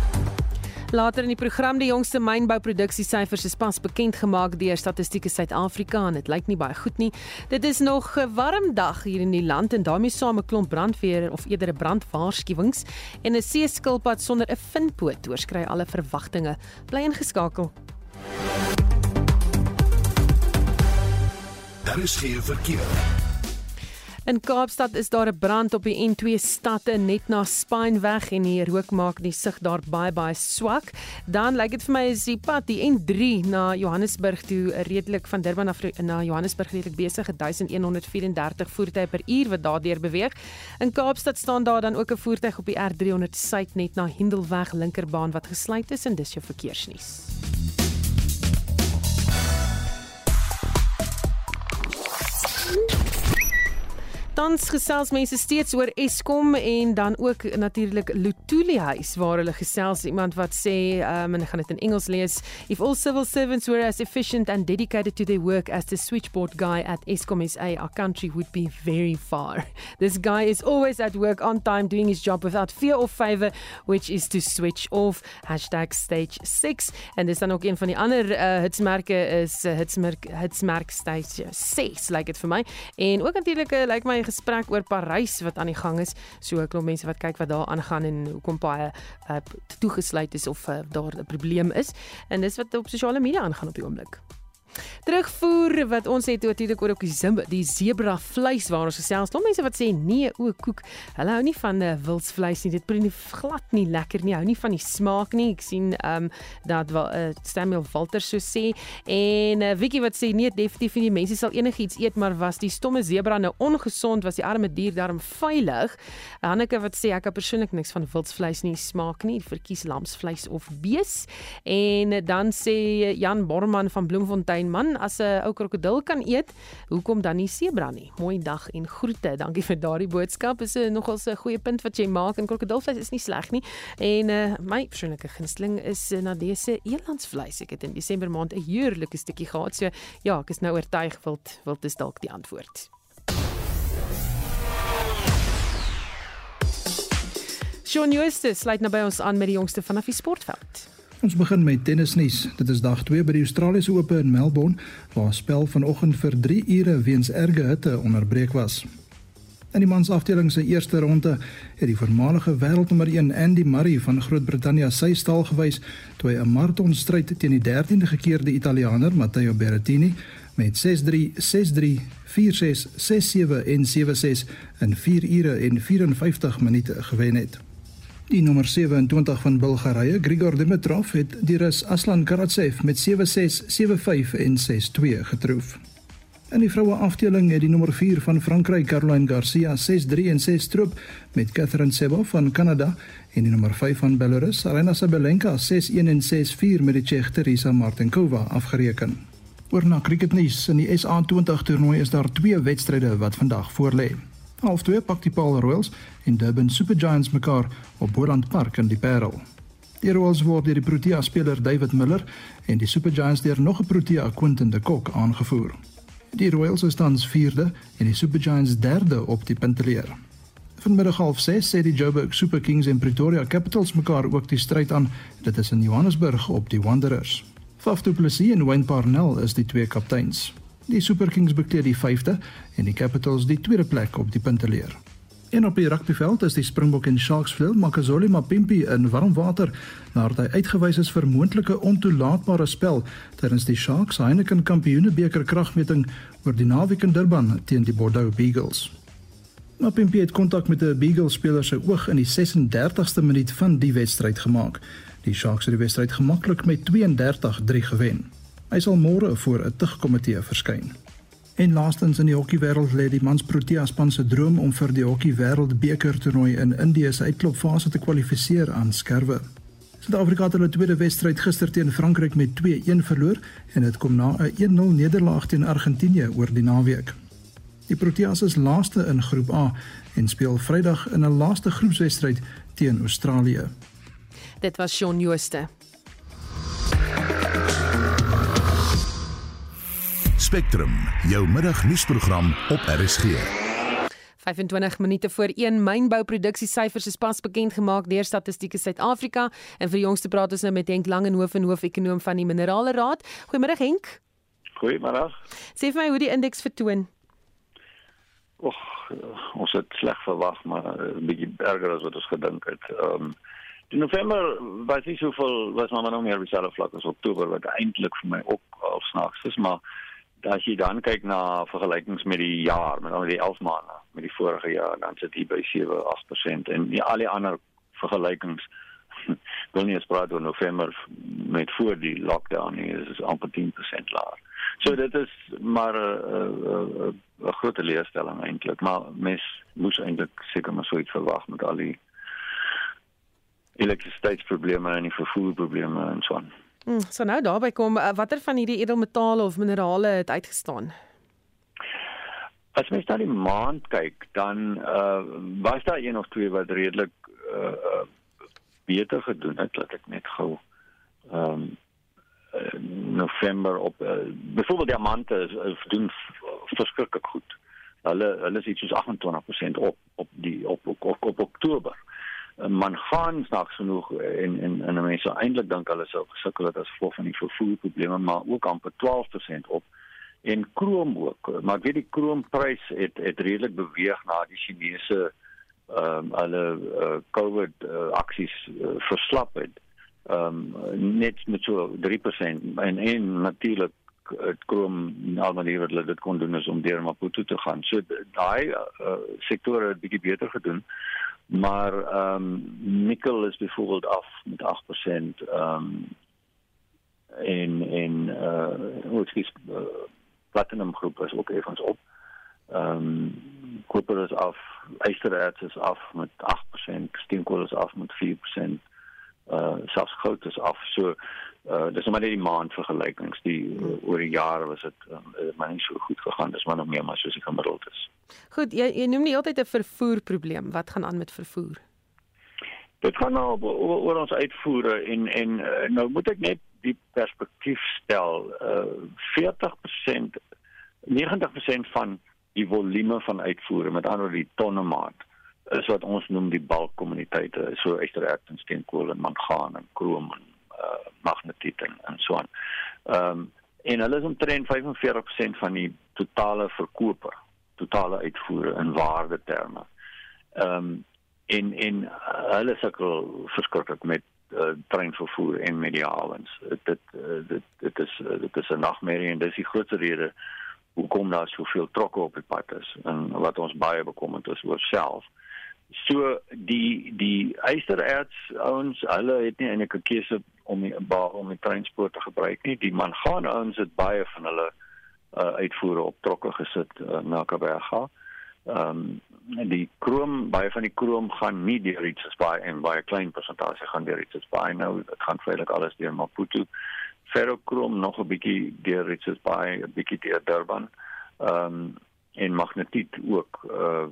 S2: Later in die program die jongste mynbouproduksiesyfers is pas bekend gemaak deur Statistiek Suid-Afrika en dit lyk nie baie goed nie. Dit is nog 'n warm dag hier in die land en daarmee saam 'n klomp brandweer of eerder 'n brandwaarskuwings en 'n seeskilpad sonder 'n vinpoot oorskry alle verwagtinge. Bly ingeskakel.
S1: Daar is geen verkeer.
S2: In Kaapstad is daar 'n brand op die N2 stadte net na Spineweg en die rook maak die sig daar baie baie swak. Dan lyk dit vir my is die pad die N3 na Johannesburg toe redelik van Durban af na Johannesburg redelik besig 1134 voertuie per uur wat daardeur beweeg. In Kaapstad staan daar dan ook 'n voertuig op die R300 suid net na Hendelweg linkerbaan wat gesluit is en dis jou verkeersnuus. Tans gesels mense steeds oor Eskom en dan ook natuurlik Lutuli huis waar hulle gesels iemand wat sê um, en ek gaan dit in Engels lees if all civil servants were as efficient and dedicated to their work as the switchboard guy at Eskom SA our country would be very far. This guy is always at work on time doing his job without fear or favor which is to switch off. #stage 6 en dis dan ook een van die ander uh, hitsmerke is uh, hitsmerk hitsmerk stage 6 like dit vir my. En ook natuurlik uh, like my gesprek oor Parys wat aan die gang is. So 'n klomp mense wat kyk wat daar aangaan en hoekom baie uh, toegesluit is of uh, daar 'n probleem is. En dis wat op sosiale media aangaan op die oomblik. Terugvoer wat ons het natuurlik op die zimba, die zebra vleis waar ons gesels. Daar mense wat sê nee, o koek. Hulle hou nie van uh, wildsvleis nie. Dit proe nie glad nie lekker nie. Hou nie van die smaak nie. Ek sien ehm um, dat wel uh, Samuel Walter so sê en uh, Vicky wat sê nee, definitief nie. Mense sal enigiets eet, maar was die stomme zebra nou ongesond? Was die arme dier daarom veilig? Hanneke wat sê ek het persoonlik niks van wildsvleis nie. Smaak nie. Verkies lamsvleis of bees. En uh, dan sê Jan Borman van Bloemfontein en man as 'n ou krokodil kan eet, hoekom dan nie sebra nie? Mooi dag en groete. Dankie vir daardie boodskap. Is 'n nogals 'n goeie punt wat jy maak en krokodilvleis is nie sleg nie. En uh, my persoonlike gunsteling is uh, na dese elandsvleis. Ek het in Desember maand 'n heerlike stukkie gehad. So ja, ek is nou oortuig wild wild is dalk die antwoord. Shaun Jooste sluit nou by ons aan met die jongste vanaf die sportveld.
S3: Ons begin met tennisnuus. Dit is dag 2 by die Australiese Ope in Melbourne waar spel vanoggend vir 3 ure weens erge hitte onderbreek was. In die mansafdeling se eerste ronde het die voormalige wêreldnommer 1 Andy Murray van Groot-Brittanje sy staal gewys toe hy 'n maratonstryd teen die 13de gekeerde Italianer Matteo Berrettini met 6-3, 6-3, 4-6, 6-7 en 7-6 in 4 ure en 54 minute gewen het. Die nommer 27 van Bulgarië, Grigor Dimitrov, het die Rus Aslan Karatsev met 7-6, 7-5 en 6-2 getroof. In die vroue afdeling het die nommer 4 van Frankryk, Caroline Garcia, 6-3 en 6 stroop met Catherine Sebo van Kanada en die nommer 5 van Belarus, Aryna Sabalenka, 6-1 en 6-4 met die Tsjeeg Teresa Martinkova afgereken. Oor na cricketnuus in die SA20 toernooi is daar twee wedstryde wat vandag voorlê. Half 2 pak die Paul Royals en Durban Super Giants mekaar op Boland Park in die Parel. Die Royals word deur die Protea speler David Miller en die Super Giants deur nog 'n Protea Quentin de Kock aangevoer. Die Royals is tans 4de en die Super Giants 3de op die punteleer. Vanmiddag half 6 sê die Joburg Super Kings en Pretoria Capitals mekaar ook die stryd aan. Dit is in Johannesburg op die Wanderers. Faf du Plessis en Wayne Parnell is die twee kapteins. Die Super Kings bekleed die 5de en die Capitals die tweede plek op die punteleer. En op die rugbyveld is die Springbok en Sharks vleuel Makazole Mapimpi in warm water nadat hy uitgewys is vir moontlike ontoelaatbare spel tydens die Sharks Heineken Kampioenebeker kragmeting oor die naweek in Durban teen die Bordeaux Beagles. Mapimpi het kontak met 'n Beagle speler se oog in die 36ste minuut van die wedstryd gemaak. Die Sharks het die wedstryd gemaklik met 32-3 gewen. Hy sal môre voor 'n tugkomitee verskyn. En laastens in die hokkiewêreld lê die mans Protea span se droom om vir die hokkie wêreldbeker toernooi in Indië se uitklopfase te kwalifiseer aan skerwe. Suid-Afrika het hulle tweede wedstryd gister teen Frankryk met 2-1 verloor en dit kom na 'n 1-0 nederlaag teen Argentinië oor die naweek. Die Proteas is laaste in Groep A en speel Vrydag in 'n laaste groepswedstryd teen Australië.
S2: Dit was Shaun Jooste.
S1: Spectrum, jou middagnuusprogram op RSG.
S2: 25 minute voor 1 mynbouproduksiesyfers is pas bekend gemaak deur Statistiek Suid-Afrika en vir jongste praat ons nou met Henk Langenhoven en hoofekonoom van die Minerale Raad. Goeiemôre Henk.
S17: Goeiemôre.
S2: Sê vir my hoe die indeks vertoon.
S17: Och, ons het sleg verwag, maar 'n bietjie erger as wat ons gedink het. Ehm um, in November was nie soveel was maar nog meer dieselfde vlak as Oktober wat eintlik vir my ook al snaaks is, maar as jy dan kyk na vergelykings met die jaar, met al die 11 maande met die vorige jaar, dan sit jy by 7-8% en die al die ander vergelykings wil nie eens praat oor November met voor die lockdown nie, is amper 10% laer. So dit is maar 'n 'n groot leerstelling eintlik, maar mens moes eintlik seker maar so iets verwag met al die elektrisiteitsprobleme en die vervoerprobleme en so aan.
S2: Hmm, so nou daarby kom eh, watter van hierdie edelmetale of minerale het uitgestaan?
S17: As mens na die maand kyk, dan uh was daar een of twee wat redelik uh beter gedoen het, laat ek net gou ehm um, November op uh, byvoorbeeld diamante is, is doen verskriklik goed. Hulle hulle is iets soos 28% op op die op op, op, op Oktober. Man gaan snags genoeg en en en mense eintlik dink hulle sou gesukkel het as gevolg van die vervoerprobleme, maar ook amper 12% op en krom ook. Maar weet die kroomprys het het redelik beweeg na die Chinese ehm um, hulle uh, COVID uh, aksies uh, verslap het ehm um, net met so 3% en en natuurlik het krom nou manier wat hulle dit kon doen is om deur Maputo te gaan. So daai uh, sektore het bietjie beter gedoen. Maar ehm um, nikkel is byvoorbeeld af met 8% ehm um, en en uh hoe sê uh, platinum groep is ook effens op. Ehm um, koper is af, ystererts is af met 8%, steenkool is af met 4% uh selfs goud is af. So uh dis maar net die maand vergelykings. Die uh, oor die jare was dit um, maar nie so goed gegaan. Dis maar nog meer maar soos die gemiddeld is.
S2: Goed, jy jy noem nie altyd 'n vervoerprobleem. Wat gaan aan met vervoer?
S17: Dit gaan nou oor, oor ons uitvoere en en uh, nou moet ek net die perspektief stel. Uh 40% 90% van die volume van uitvoere, met ander woorde die tonne maat is wat ons noem die balkkommuniteite, so ystererts en steenkool en mangaan en krom en uh, magnetiet en, en so aan. Ehm um, en hulle is omtrent 45% van die totale verkope, totale uitvoere in waarde terme. Ehm um, en en hulle sukkel verskriklik met uh, treinvervoer en met die hawens. Dit uh, dit dit is uh, dit is 'n nagmerrie en dis die grootste rede hoekom daar soveel trokke op die pad is en wat ons baie bekommerd is oor self. So die die ystererts ouens, hulle het nie eintlik 'n keuse om die om die transport te gebruik nie. Die mangaan ouens het baie van hulle uh, uitvoere op trokke gesit uh, na Kaapberga. Ehm um, die krom baie van die krom gaan nie deur Richards Bay en baie klein persentasie gaan deur Richards Bay nou dit gaan feitelik alles deur Maputo. Ferrokrom nog 'n bietjie deur Richards Bay, 'n bietjie deur Durban. Ehm um, en magnetiet ook uh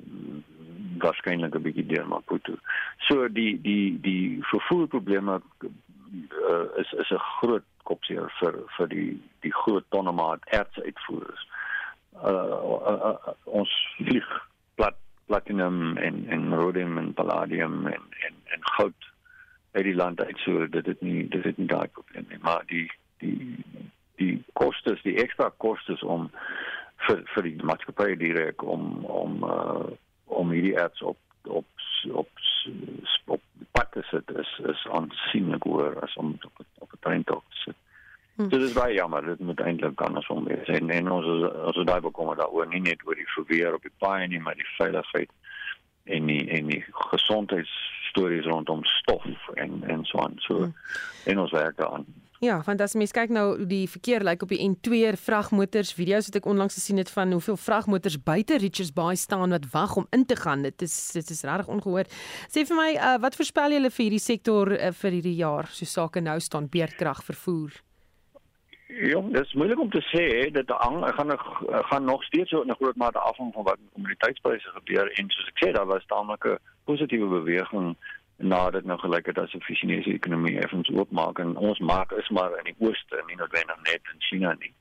S17: waarskynlik 'n bietjie deur Maputo. So die die die vervoerprobleme uh, is is 'n groot kopseer vir vir die die groot tonnemaat erts uitvoerders. uh, uh, uh, ons vlieg plat platinum en en rhodium en palladium en en en goud uit die land uit so dit het nie dit het nie daai probleem nie maar die die die kostes die ekstra kostes om vir vir die maatskappye direk om om uh, om hierdie apps op op op op pad te sit is is aansienlik hoër as om op op 'n trein te sit. Hmm. Dit is baie jammer, dit moet eintlik andersom wees. En, en ons ons daai bekommer daaroor nie net oor die verweer op die paai nie, maar die veiligheid en die en die gesondheidsstories rondom stof en en so aan. So hmm. en ons werk daaraan.
S2: Ja, want as mens kyk nou die verkeer lyk op die N2 vragmotors, video's wat ek onlangs gesien het van hoeveel vragmotors buite Richards Bay staan wat wag om in te gaan. Dit is dit is regtig ongehoord. Sê vir my, uh, wat voorspel julle vir hierdie sektor uh, vir hierdie jaar so sake nou staan beerkrag vervoer?
S17: Ja, dit is moeilik om te sê dat gaan nog gaan nog steeds so 'n groot mate af van wat kommoditeitspryse gebeur en soos ek sê daar was taamlik 'n positiewe beweging nadat nou gelyk het as 'n Chinese ekonomie effens oopmaak en ons maak is maar in die ooste nie noodwendig net in China nie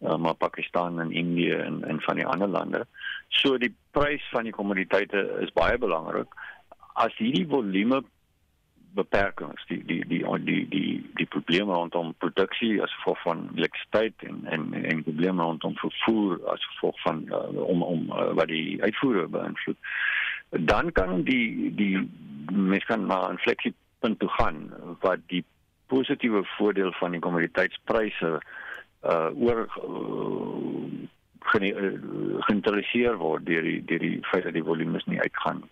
S17: uh, maar Pakistan en Indië en en van die ander lande. So die prys van die kommoditeite is baie belangrik. As hierdie volume beperkings die die die die die die, die probleme rondom produksie as gevolg van elektrisiteit en en en probleme rondom vervoer as gevolg van uh, om om uh, wat die uitvoere beïnvloed dan kan die die mens kan maar 'n fleksiepunt toe gaan wat die positiewe voordeel van die kommoditeitspryse uh oor uh, geïnteresseer word deur die deur die feit dat die volumes nie uitgaan nie.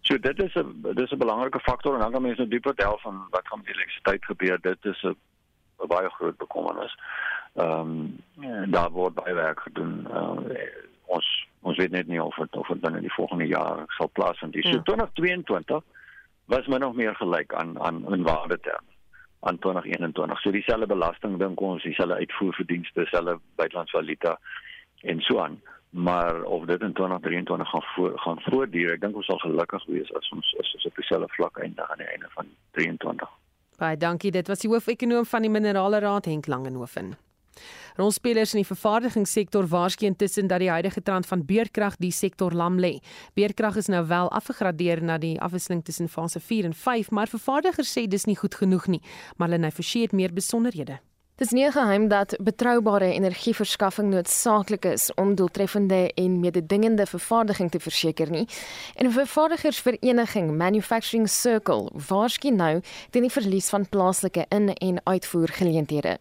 S17: So dit is 'n dit is 'n belangrike faktor en dan kan mense nou dieper tel van wat gaan met die elektrisiteit gebeur. Dit is 'n baie groot bekommernis. Ehm um, daar word baie werk gedoen. Uh, ons ons weet net nie of het, of dit binne die volgende jaar sal plaasvind nie. So ja. 2022 was my nog meer gelyk aan aan in waarde terme aan 2021. So dieselfde belasting dink ons, dieselfde uitvoerverdienste, dieselfde buitelandse valuta en so aan. Maar of dit in 2023 gaan voor, gaan voortduur, ek dink ons sal gelukkig wees as ons as ons op dieselfde vlak eindig aan die einde van 23.
S2: Baie dankie. Dit was die hoofekonoom van die Minerale Raad Henk Langenhoven. Rolspelers in die vervaardigingssektor waarskyn tussen dat die huidige trend van beerkrag die sektor lam lê. Beerkrag is nou wel afgegradeer na die afwisseling tussen fase 4 en 5, maar vervaardigers sê dis nie goed genoeg nie. Marlene Forsie het meer besonderhede.
S18: Dis nie geheim dat betroubare energieverskaffing noodsaaklik is om doeltreffende en mededingende vervaardiging te verseker nie. En vervaardigersvereniging, Manufacturing Circle, waarskyn nou teen die verlies van plaaslike in- en uitvoergeleenthede.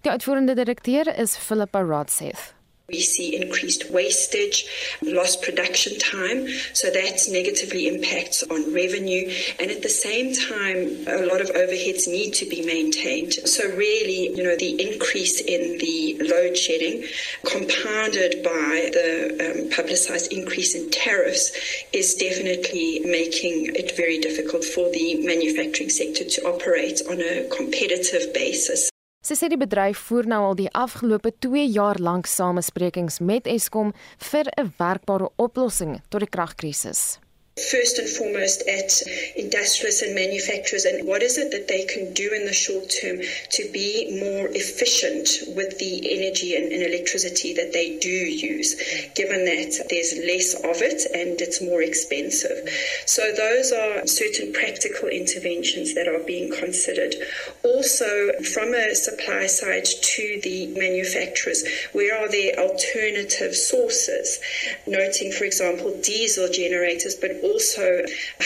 S18: Die uitvoerende direkteur is Philippa Rodseth.
S19: We see increased wastage, lost production time, so that negatively impacts on revenue. And at the same time, a lot of overheads need to be maintained. So, really, you know, the increase in the load shedding, compounded by the um, publicized increase in tariffs, is definitely making it very difficult for the manufacturing sector to operate on a competitive basis.
S18: Sy sê die bedryf voer nou al die afgelope 2 jaar lank samesprekings met Eskom vir 'n werkbare oplossing tot die kragkrisis.
S19: First and foremost at industrialists and manufacturers and what is it that they can do in the short term to be more efficient with the energy and, and, electricity that they do use, given that there's less of it and it's more expensive. So those are certain practical interventions that are being considered. Also, from a supply side to the manufacturers, where are there alternative sources? Noting, for example, diesel generators, but also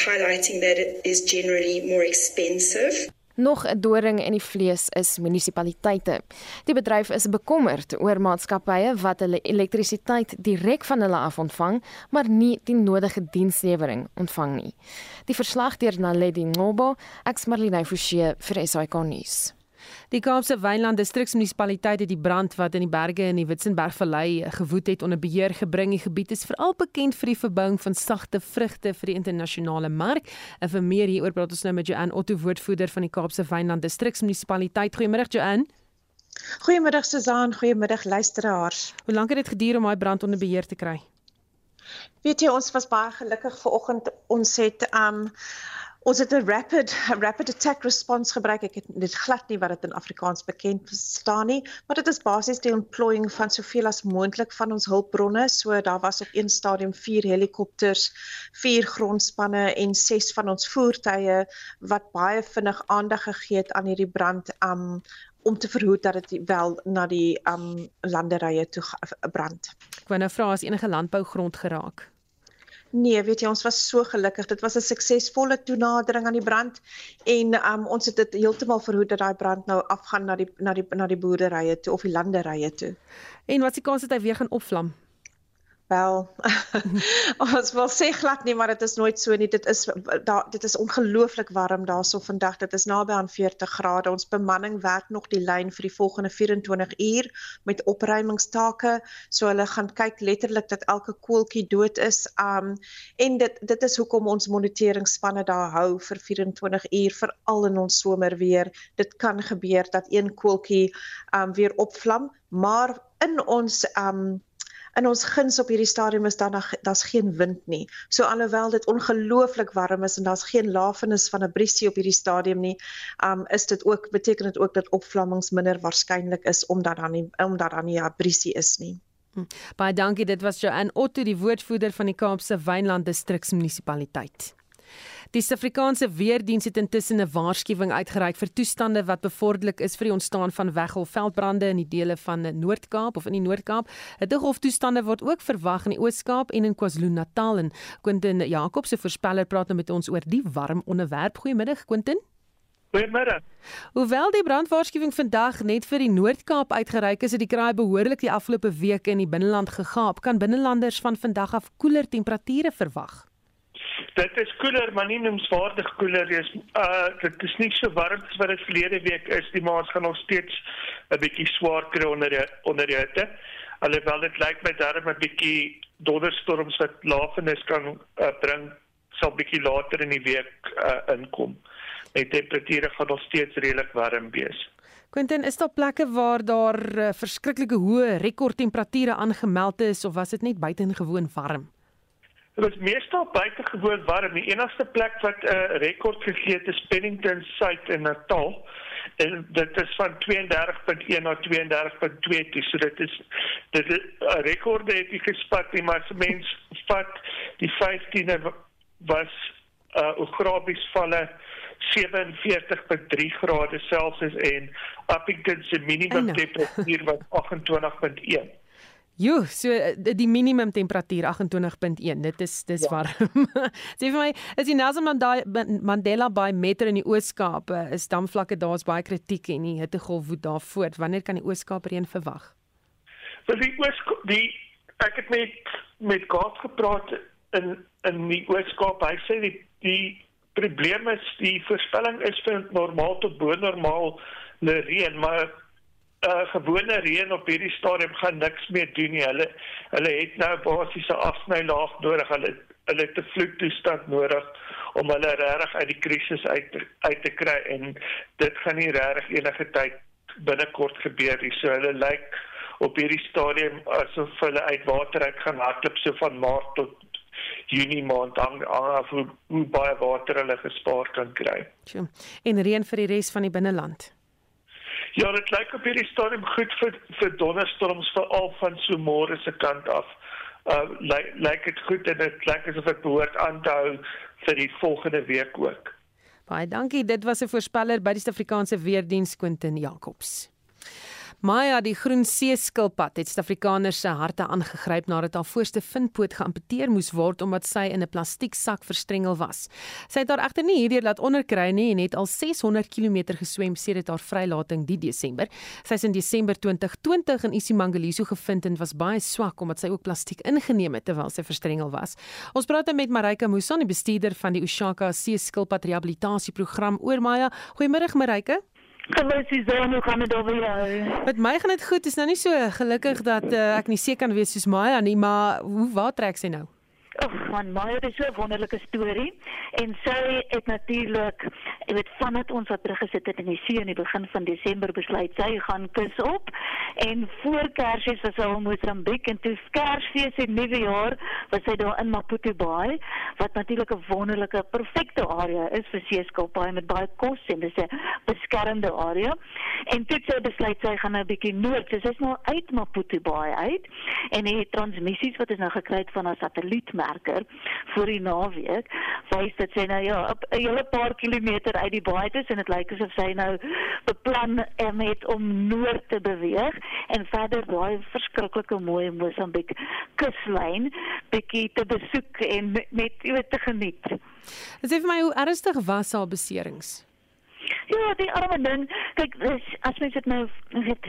S19: highlighting that it is generally more expensive.
S18: Nog 'n doring in die vlees is munisipaliteite. Die bedryf is bekommerd oor maatskappye wat hulle elektrisiteit direk van hulle af ontvang, maar nie die nodige dienslewering ontvang nie. Die verslag deur Naledi Ngobo, Exmarline Forsie vir SAK nuus.
S2: Die Kaapse Wynland Distriksmunisipaliteit het die brand wat in die berge in die Witzenbergvallei gewoed het onder beheer gebring. Die gebied is veral bekend vir die verbouing van sagte vrugte vir die internasionale mark. En vir meer hieroor praat ons nou met Joan Otto, woordvoerder van die Kaapse Wynland Distriksmunisipaliteit. Goeiemôre Joan.
S20: Goeiemôre Susan, goeiemôre luisteraars.
S2: Hoe lank het dit geduur om daai brand onder beheer te kry?
S20: Weet jy, ons was baie gelukkig ver oggend. Ons het um Ons het 'n rapid rapid attack response gebruik. Ek het dit glad nie wat dit in Afrikaans bekend staan nie, maar dit is basies die ontplooiing van soveel as moontlik van ons hulpbronne. So daar was op een stadium 4 helikopters, 4 grondspanne en 6 van ons voertuie wat baie vinnig aandag gegee het aan hierdie brand um om te verhoed dat dit wel na die um landerye toe brand.
S2: Ek wou nou vra as enige landbougrond geraak.
S20: Nee, weet jy, ons was so gelukkig. Dit was 'n suksesvolle toenadering aan die brand en um, ons het dit heeltemal verhoed dat daai brand nou afgaan na die na die na die boerderye toe of die landerye toe.
S2: En wat se kans het hy weer gaan opvlam?
S20: Wel, ons wil sê glad nie, maar dit is nooit so nie. Dit is daar dit is ongelooflik warm daarso vandag. Dit is naby aan 40 grade. Ons bemanning werk nog die lyn vir die volgende 24 uur met opruimingstake. So hulle gaan kyk letterlik dat elke koeltjie dood is. Um en dit dit is hoekom ons monitoringsspanne daar hou vir 24 uur veral in ons somer weer. Dit kan gebeur dat een koeltjie um weer opvlam, maar in ons um in ons guns op hierdie stadium is dan daar's geen wind nie. So alhoewel dit ongelooflik warm is en daar's geen lafenis van 'n briesie op hierdie stadium nie, um is dit ook beteken dit ook dat opvlammings minder waarskynlik is omdat dan nie omdat dan nie 'n briesie is nie.
S2: Hm. Baie dankie, dit was Joanne Otto, die woordvoerder van die Kaapse Wynland Distriksmunisipaliteit. Die Suid-Afrikaanse Weerdiens het intussen 'n waarskuwing uitgereik vir toestande wat bevorderlik is vir die ontstaan van weggolfveldbrande in die dele van Noord-Kaap of in die Noord-Kaap. Hittegolftoestande word ook verwag in die Oos-Kaap en in KwaZulu-Natal en Quentin Jacobs se voorspeller praat nou met ons oor die warm onderwerp. Goeiemiddag Quentin.
S21: Goeiemiddag.
S2: Hoewel die brandwaarskuwing vandag net vir die Noord-Kaap uitgereik is, het die kraai behoorlik die afgelope week in die binneland gegaap. Kan binnelanders van vandag af koeler temperature verwag?
S21: Dit is koeler, maar nie noemswaardig koeler is. Uh dit is nie so warm as wat dit verlede week is nie, maar ons gaan nog steeds 'n bietjie swaar kry onder die onder die hitte. Alhoewel dit lyk my darm 'n bietjie donderstorms wat lafenis kan uh, bring, sal bietjie later in die week uh, inkom. Die temperature gaan nog steeds redelik warm wees.
S2: Quentin, is daar plekke waar daar uh, verskriklike hoë rekordtemperature aangemeld is of was dit net buitengewoon warm?
S21: Dit was meestal buitengewoon warm. Die enigste plek wat 'n uh, rekord gegee het is Pennington Suid in Natal. En dit is van 32.1 na 32.2 toe. So dit is dit 'n uh, rekord het hy gespat, nie, maar as mens vat die 15de was uh Ograbies valle 47.3 grade Celsius en Appington se minimum temperatuur was 28.1.
S2: Jo, so eh, die minimum temperatuur 28.1. Dit is dis ja. warm. Sê vir my, is die Nelson Mandela Bay Metro in die Oos-Kaap, eh, is damvlakke daar's baie kritiek en die hittegolf woed daar voort. Wanneer kan die Oos-Kaap reën verwag?
S21: Vir die Oos die ek het met met Kaap gepraat in in die Oos-Kaap. Hy sê die die probleem is die voorspelling is vir normaal tot bo normaal reën, maar uh, gewone reën op hierdie stadium gaan niks meer doen nie. Hulle hulle het nou basiese afsnylaag nodig. Hulle hulle het 'n vloedtoestand nodig om hulle regtig uit die krisis uit te, uit te kry en dit gaan nie regtig enige tyd binnekort gebeur nie. So hulle lyk op hierdie stadium asof hulle uit water uit gaan hardloop so van Maart tot Junie maand hang af hoe, hoe baie water hulle gespaar kan kry.
S2: Tjoe. En reën vir die res van die binneland.
S21: Ja, dit lyk op hierdie stadium goed vir vir donderstorms veral van so môre se kant af. Uh lyk lyk dit goed en dit lyk asof dit behoort aan te hou vir die volgende week ook.
S2: Baie dankie. Dit was 'n voorspeller by die Suid-Afrikaanse Weerdiens Quentin Jacobs. Maya die groen seeskilpad het Suid-Afrikaners se harte aangegryp nadat haar voorste vinpoot geamputeer moes word omdat sy in 'n plastieksak verstrengel was. Sy het haar egter nie hierdeur laat onderkry nie en het al 600 km geswem sedert haar vrylating die Desember. Sy is in Desember 2020 in Isimangaliso gevind en was baie swak omdat sy ook plastiek ingeneem het terwyl sy verstrengel was. Ons praat met Marika Musan, die bestuurder van die Ushaka Seeskilpad Rehabilitasieprogram oor Maya. Goeiemôre Marika.
S22: Is dan hoe gaan dit oor jou?
S2: Met my gaan dit goed. Dit is nou nie so gelukkig dat uh, ek nie seker kan wees soos Maya nie, maar hoe waar trek sy nou?
S22: Ag, van dit is so 'n wonderlike storie. En sy het natuurlik, jy weet, vandat ons wat teruggesit het in die see in die begin van Desember besluit sy gaan kus op. En voor Kersfees was sy in Mosambiek en toe Kersfees en Nuwe Jaar was sy daar in Maputo Bay wat natuurlik 'n wonderlike perfekte area is vir seeskilpaaie met baie kos en dis 'n beskermde area. En toe sy besluit sy gaan nou 'n bietjie noord, so sy's nou uit Maputo Bay uit en die transmissies wat ons nou gekry het van haar satellietmerker vir die naweek, wys dit sy nou ja, 'n hele paar kilometer uit die baai is en dit lyk asof sy nou beplan het om noord te beweeg en verder daai verskriklike mooi Mosambiek kuslyn bietjie te besoek en met jy weet te geniet.
S2: Sê vir my hoe ernstig was haar beserings?
S22: Ja, die arme ding. Kyk, dis as mens dit nou weet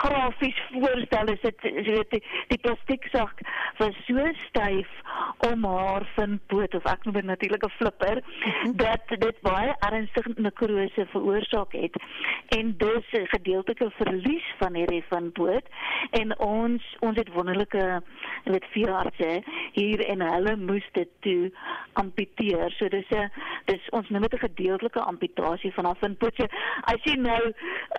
S22: grafies voorstel, is dit jy weet die, die plastieksak was so styf om haar vinpoot of ek noem dit natuurlik 'n flipper dat dit baie ernstige nekrose veroorsaak het. En dus 'n gedeeltelike verlies van hierdie vinpoot en ons ons het wonderlike weet veeartse hier en hulle moes dit toe amputeer. So dis 'n dis ons noem dit 'n gedeeltelike amputasie van haar vinpoot. As jy nou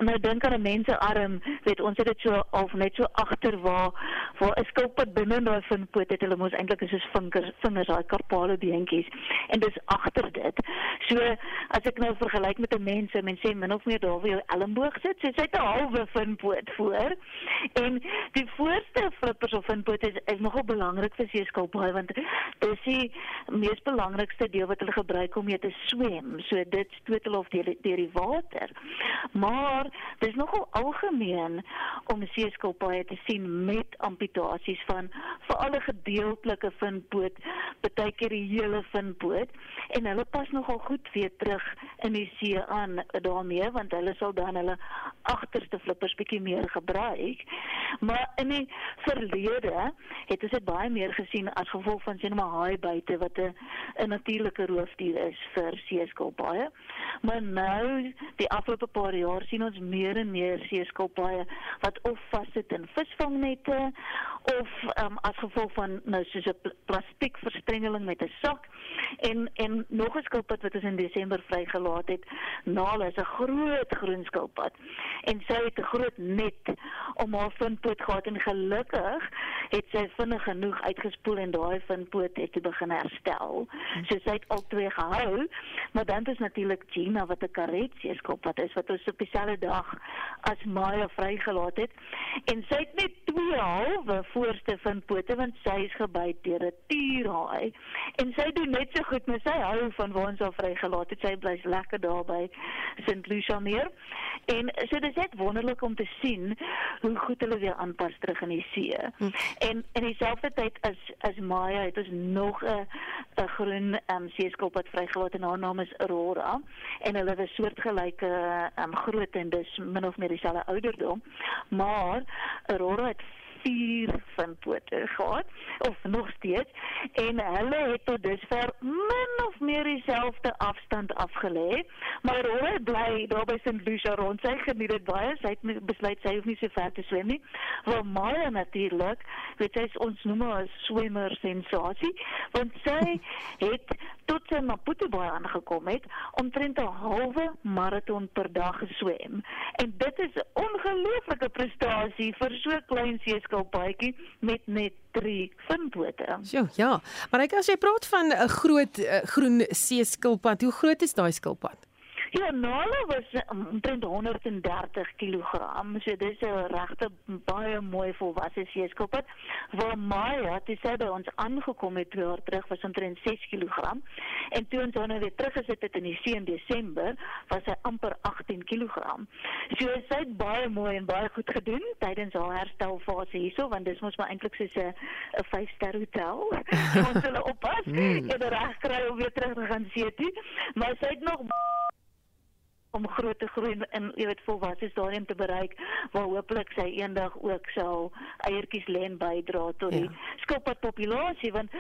S22: nou dink aan 'n mensearm, weet ons het dit so of net so agter waar waar 'n skilpad binne in daai vinpoot het. Hulle mos eintlik soos vingers, vingers daai karpale beentjies en dis agter dit. So as ek nou vergelyk met 'n mens, mense sê min of meer daar waar jou elmboog sit, so sy het 'n halwe vinpoot voor. En die voorste flippers of vinpoot is, is nogal belangrik vir seeskilpaaie want dis die mees belangrikste deel wat hulle gebruik om mee te swem. So dit stoot hulle of deur deur die water. Maar dis nogal algemeen om seeskilpaaie te sien met amputasies van veral 'n gedeeltelike vinpoot, baie keer die hele vinpoot en hulle pas nogal goed weer terug in die see aan daarmee want hulle sal dan hulle agterste flippers bietjie meer gebruik. Maar in die verlede het ons dit baie meer gesien as gevolg van sien maar haai buite wat 'n 'n natuurlike roofdier is vir seeskilpaaie. Maar nou die afgelope paar jaar sien ons meer en meer seeskilpaaie wat of vassit in visvangnette of um, as gevolg van nou soos 'n plastiek verstrengeling met 'n sak en en nog 'n skilpad wat ons in Desember vrygelaat het. Nala is 'n groot groen skilpad en sy het 'n groot net om haar vinpoot gehad en gelukkig het sy vinnig genoeg uitgespoel en daai vinpoot het begin herstel. So sy het al twee gehou, maar dan is natuurlik Gina wat 'n karet seeskilpad is wat ons op dieselfde dag as Maya vrygelaat het. En sy het net twee halwe voorste vinpote want sy is gebyt deur 'n tierhaai. En sy doen net so goed met sy hou van waar ons haar vrygelaat het. Sy bly lekker daar by St Lucia meer en so dis net wonderlik om te sien hoe goed hulle weer aanpas terug in die see. Hm. en in dieselfde tyd as as Maya het ons nog 'n 'n groen um, seeskilpad vrygelaat en haar naam is Aurora. En hulle was soortgelyke um, groot en dis min of meer dieselfde ouderdom maar Aurora het vier vinpote gehad of nog steeds en hulle het tot dusver min of meer dieselfde afstand afgelê maar hulle bly daar by St Lucia rond sy geniet dit baie sy het besluit sy hoef nie so ver te swem nie. Want Maya natuurlik weet sy ons noem haar swemmer sensasie want sy het tot sy Maputo Bay aangekom het omtrent 'n halwe maraton per dag geswem. En dit is 'n ongelooflike prestasie vir so klein see skilpaadjie met net 3 vinpote.
S2: Ja, ja. Maar ek as jy praat van 'n groot uh, groen see skilpad, hoe groot is daai skilpad?
S22: Ja, Nala was um, omtrent 130 kg. So dis 'n regte baie mooi volwasse seeskilpad. Waar Maya, dit sê by ons aangekom het twee jaar terug was omtrent 6 kg. En toe ons nou weer teruggesit het in die see in Desember, was sy amper 18 kg. So sy het baie mooi en baie goed gedoen tydens haar herstelfase hierso, want dis mos maar eintlik soos 'n 'n 5-ster hotel. ons hulle oppas mm. en reg kry om weer terug te gaan see toe. Maar sy het nog om groot te groei en jy weet volwasse stadium te bereik waar hopelik sy eendag ook sal eiertjies lê en bydra tot die ja. skilpadpopulasie want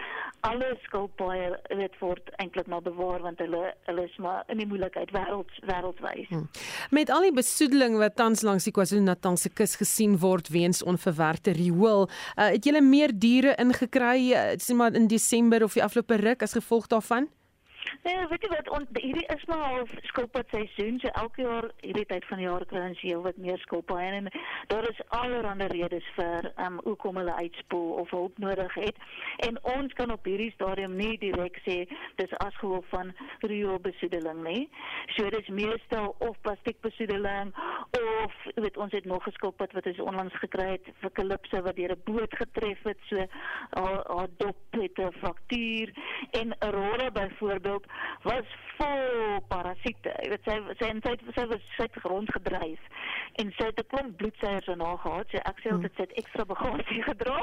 S22: alle skilpaaie weet word eintlik maar bewaar want hulle hulle is maar in die moeilikheid wêreld wêreldwys. Hmm.
S2: Met al die besoedeling wat tans langs die KwaZulu-Natalse kus gesien word weens onverwerkte riool, uh, het julle meer diere ingekry uh, sê maar in Desember of die afgelope ruk as gevolg daarvan?
S22: Nee, weet jy wat, on, hierdie is maar al skilpad seisoen, so elke jaar hierdie tyd van die jaar kry ons heel wat meer skilpaaie en daar is allerlei redes vir um hoekom hulle uitspoel of hulp nodig het. En ons kan op hierdie stadium nie direk sê dis as gevolg van rioolbesoedeling nie. So dis meestal of plastiekbesoedeling of weet ons het nog geskilpad wat ons onlangs gekry het vir kalipse wat deur 'n boot getref het, so haar haar dop het 'n fraktuur en 'n rolle byvoorbeeld was vol parasiete. Jy weet sy sy en sy sy was sy het rondgedryf en sy het 'n klomp bloedseiers in haar gehad. Sy ek sê altyd sy het ekstra bagasie gedra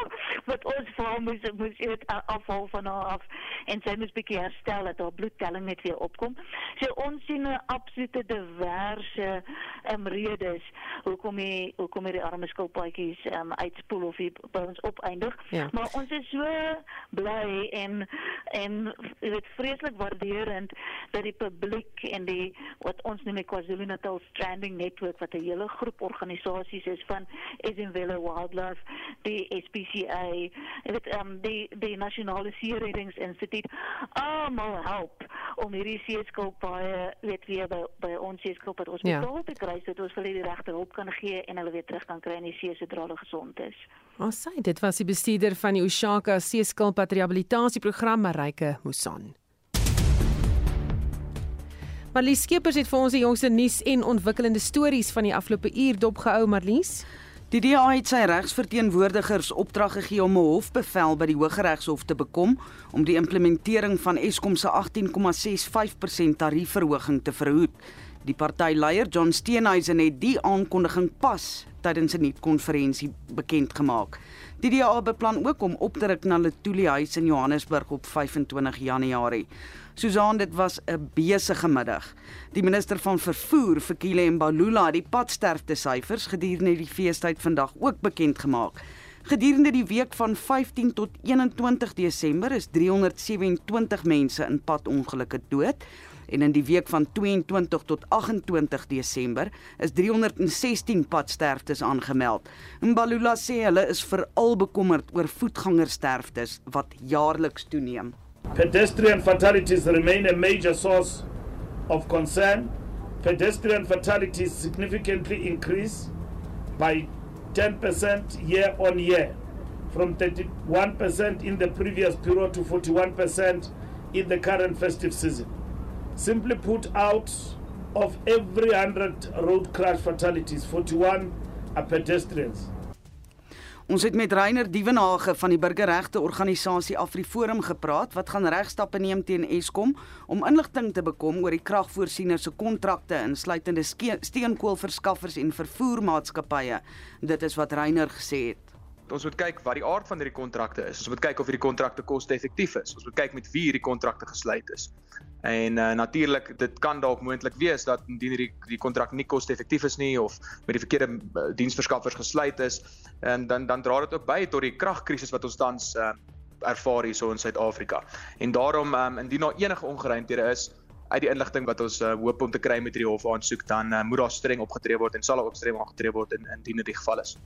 S22: wat ons vir haar moes moes eet afval van haar af en sy moes bietjie herstel dat haar bloedtelling net weer opkom. So ons sien 'n absolute diverse um, redes hoekom hy hoekom hy die arme skilpaadjies um, uitspoel of hy by ons opeindig. Ja. Maar ons is so bly en en dit vreeslik fascinerend dat die publiek en die wat ons noem die KwaZulu-Natal Stranding Network wat 'n hele groep organisasies is van Edenville Wildlife, die SPCA, dit ehm um, die die Nasionale Seereddingsinstituut almal help om hierdie seeskilpaaie weet weer by, by ons seeskilpad ons ja. betaal te kry sodat ons hulle die regte hulp kan gee en hulle weer terug kan kry in die see sodra hulle gesond is.
S2: Ons sê dit was die bestuurder van die Oshaka Seeskilpad Rehabilitasieprogram Marike Musan. Marlies Skeepers het vir ons die jongste nuus en ontwikkelende stories van die afgelope uur dopgehou, Marlies.
S23: Die DA het sy regsverteenwoordigers opdrag gegee om 'n hofbevel by die Hooggeregshof te bekom om die implementering van Eskom se 18,65% tariefverhoging te verhoed. Die partyleier John Steenhuisen het die aankondiging pas tydens 'n nuutkonferensie bekend gemaak. Die DA beplan ook om op te ruk na Letuli huis in Johannesburg op 25 Januarie. Susan, dit was 'n besige middag. Die minister van vervoer, Fikile Mbalula, het die padsterfte syfers gedurende die feestyd vandag ook bekend gemaak. Gedurende die week van 15 tot 21 Desember is 327 mense in padongelukke dood en in die week van 22 tot 28 Desember is 316 padsterftes aangemeld. Mbalula sê hulle is veral bekommerd oor voetgangersterftes wat jaarliks toeneem.
S24: Pedestrian fatalities remain a major source of concern. Pedestrian fatalities significantly increase by 10% year on year, from 31% in the previous period to 41% in the current festive season. Simply put, out of every 100 road crash fatalities, 41 are pedestrians.
S23: Ons het met Reiner Dievenage van die burgerregte organisasie AfriForum gepraat wat gaan regstappe neem teen Eskom om inligting te bekom oor die kragvoorsieners se kontrakte insluitende steenkoolverskaffers en vervoermaatskappye. Dit is wat Reiner gesê het.
S25: Ons moet kyk wat die aard van hierdie kontrakte is. Ons moet kyk of hierdie kontrakte koste-effektief is. Ons moet kyk met wie hierdie kontrakte gesluit is. En uh, natuurlik dit kan dalk moontlik wees dat indien hierdie die kontrak nie koste-effektief is nie of met die verkeerde uh, diensverskaffers gesluit is en dan dan dra dit ook by tot die kragkrisis wat ons tans uh, ervaar hierso in Suid-Afrika. En daarom um, indien daar enige ongeruimthede is uit die inligting wat ons uh, hoop om te kry met hierdie hof aansoek dan uh, moet daar streng opgetree word en sal ook streng opgetree word in indien dit die geval is.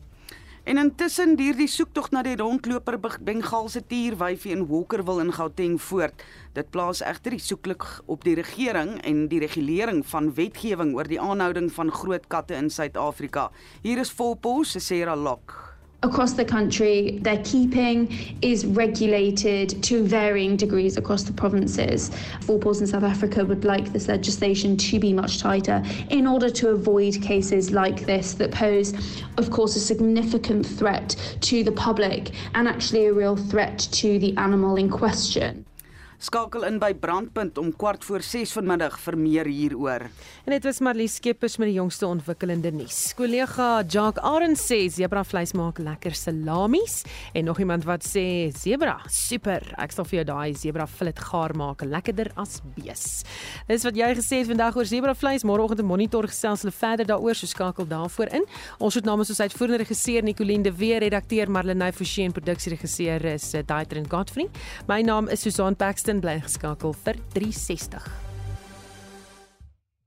S23: En intussen duur die soektog na die rondloper Bengaalse tierwyfie in Walkerville in Gauteng voort. Dit plaas egter die soeklik op die regering en die regulering van wetgewing oor die aanhouding van groot katte in Suid-Afrika. Hier is Volpos se Sarah Lock.
S26: Across the country. Their keeping is regulated to varying degrees across the provinces. Four in South Africa would like this legislation to be much tighter in order to avoid cases like this that pose, of course, a significant threat to the public and actually a real threat to the animal in question.
S23: Skakel in by Brandpunt om kwart voor 6 vanmiddag vir meer hieroor.
S2: En dit was Marlies Skeepers met die jongste ontwikkelende nuus. Kollega Jacques Arend sê zebra vleis maak lekker salamies en nog iemand wat sê zebra, super. Ek sal vir jou daai zebra fillet gaar maak, lekkerder as bees. Dis wat jy gesê het vandag oor zebra vleis. Môreoggend 'n monitor gesels hulle verder daaroor, so skakel daarvoor in. Ons het namens ons uitvoerende regisseur Nicoline de Weer, redakteur Marlenae Forsie en produksieregisseur is Daitrin Godfrey. My naam is Susan Paxton, bly geskakel vir 360.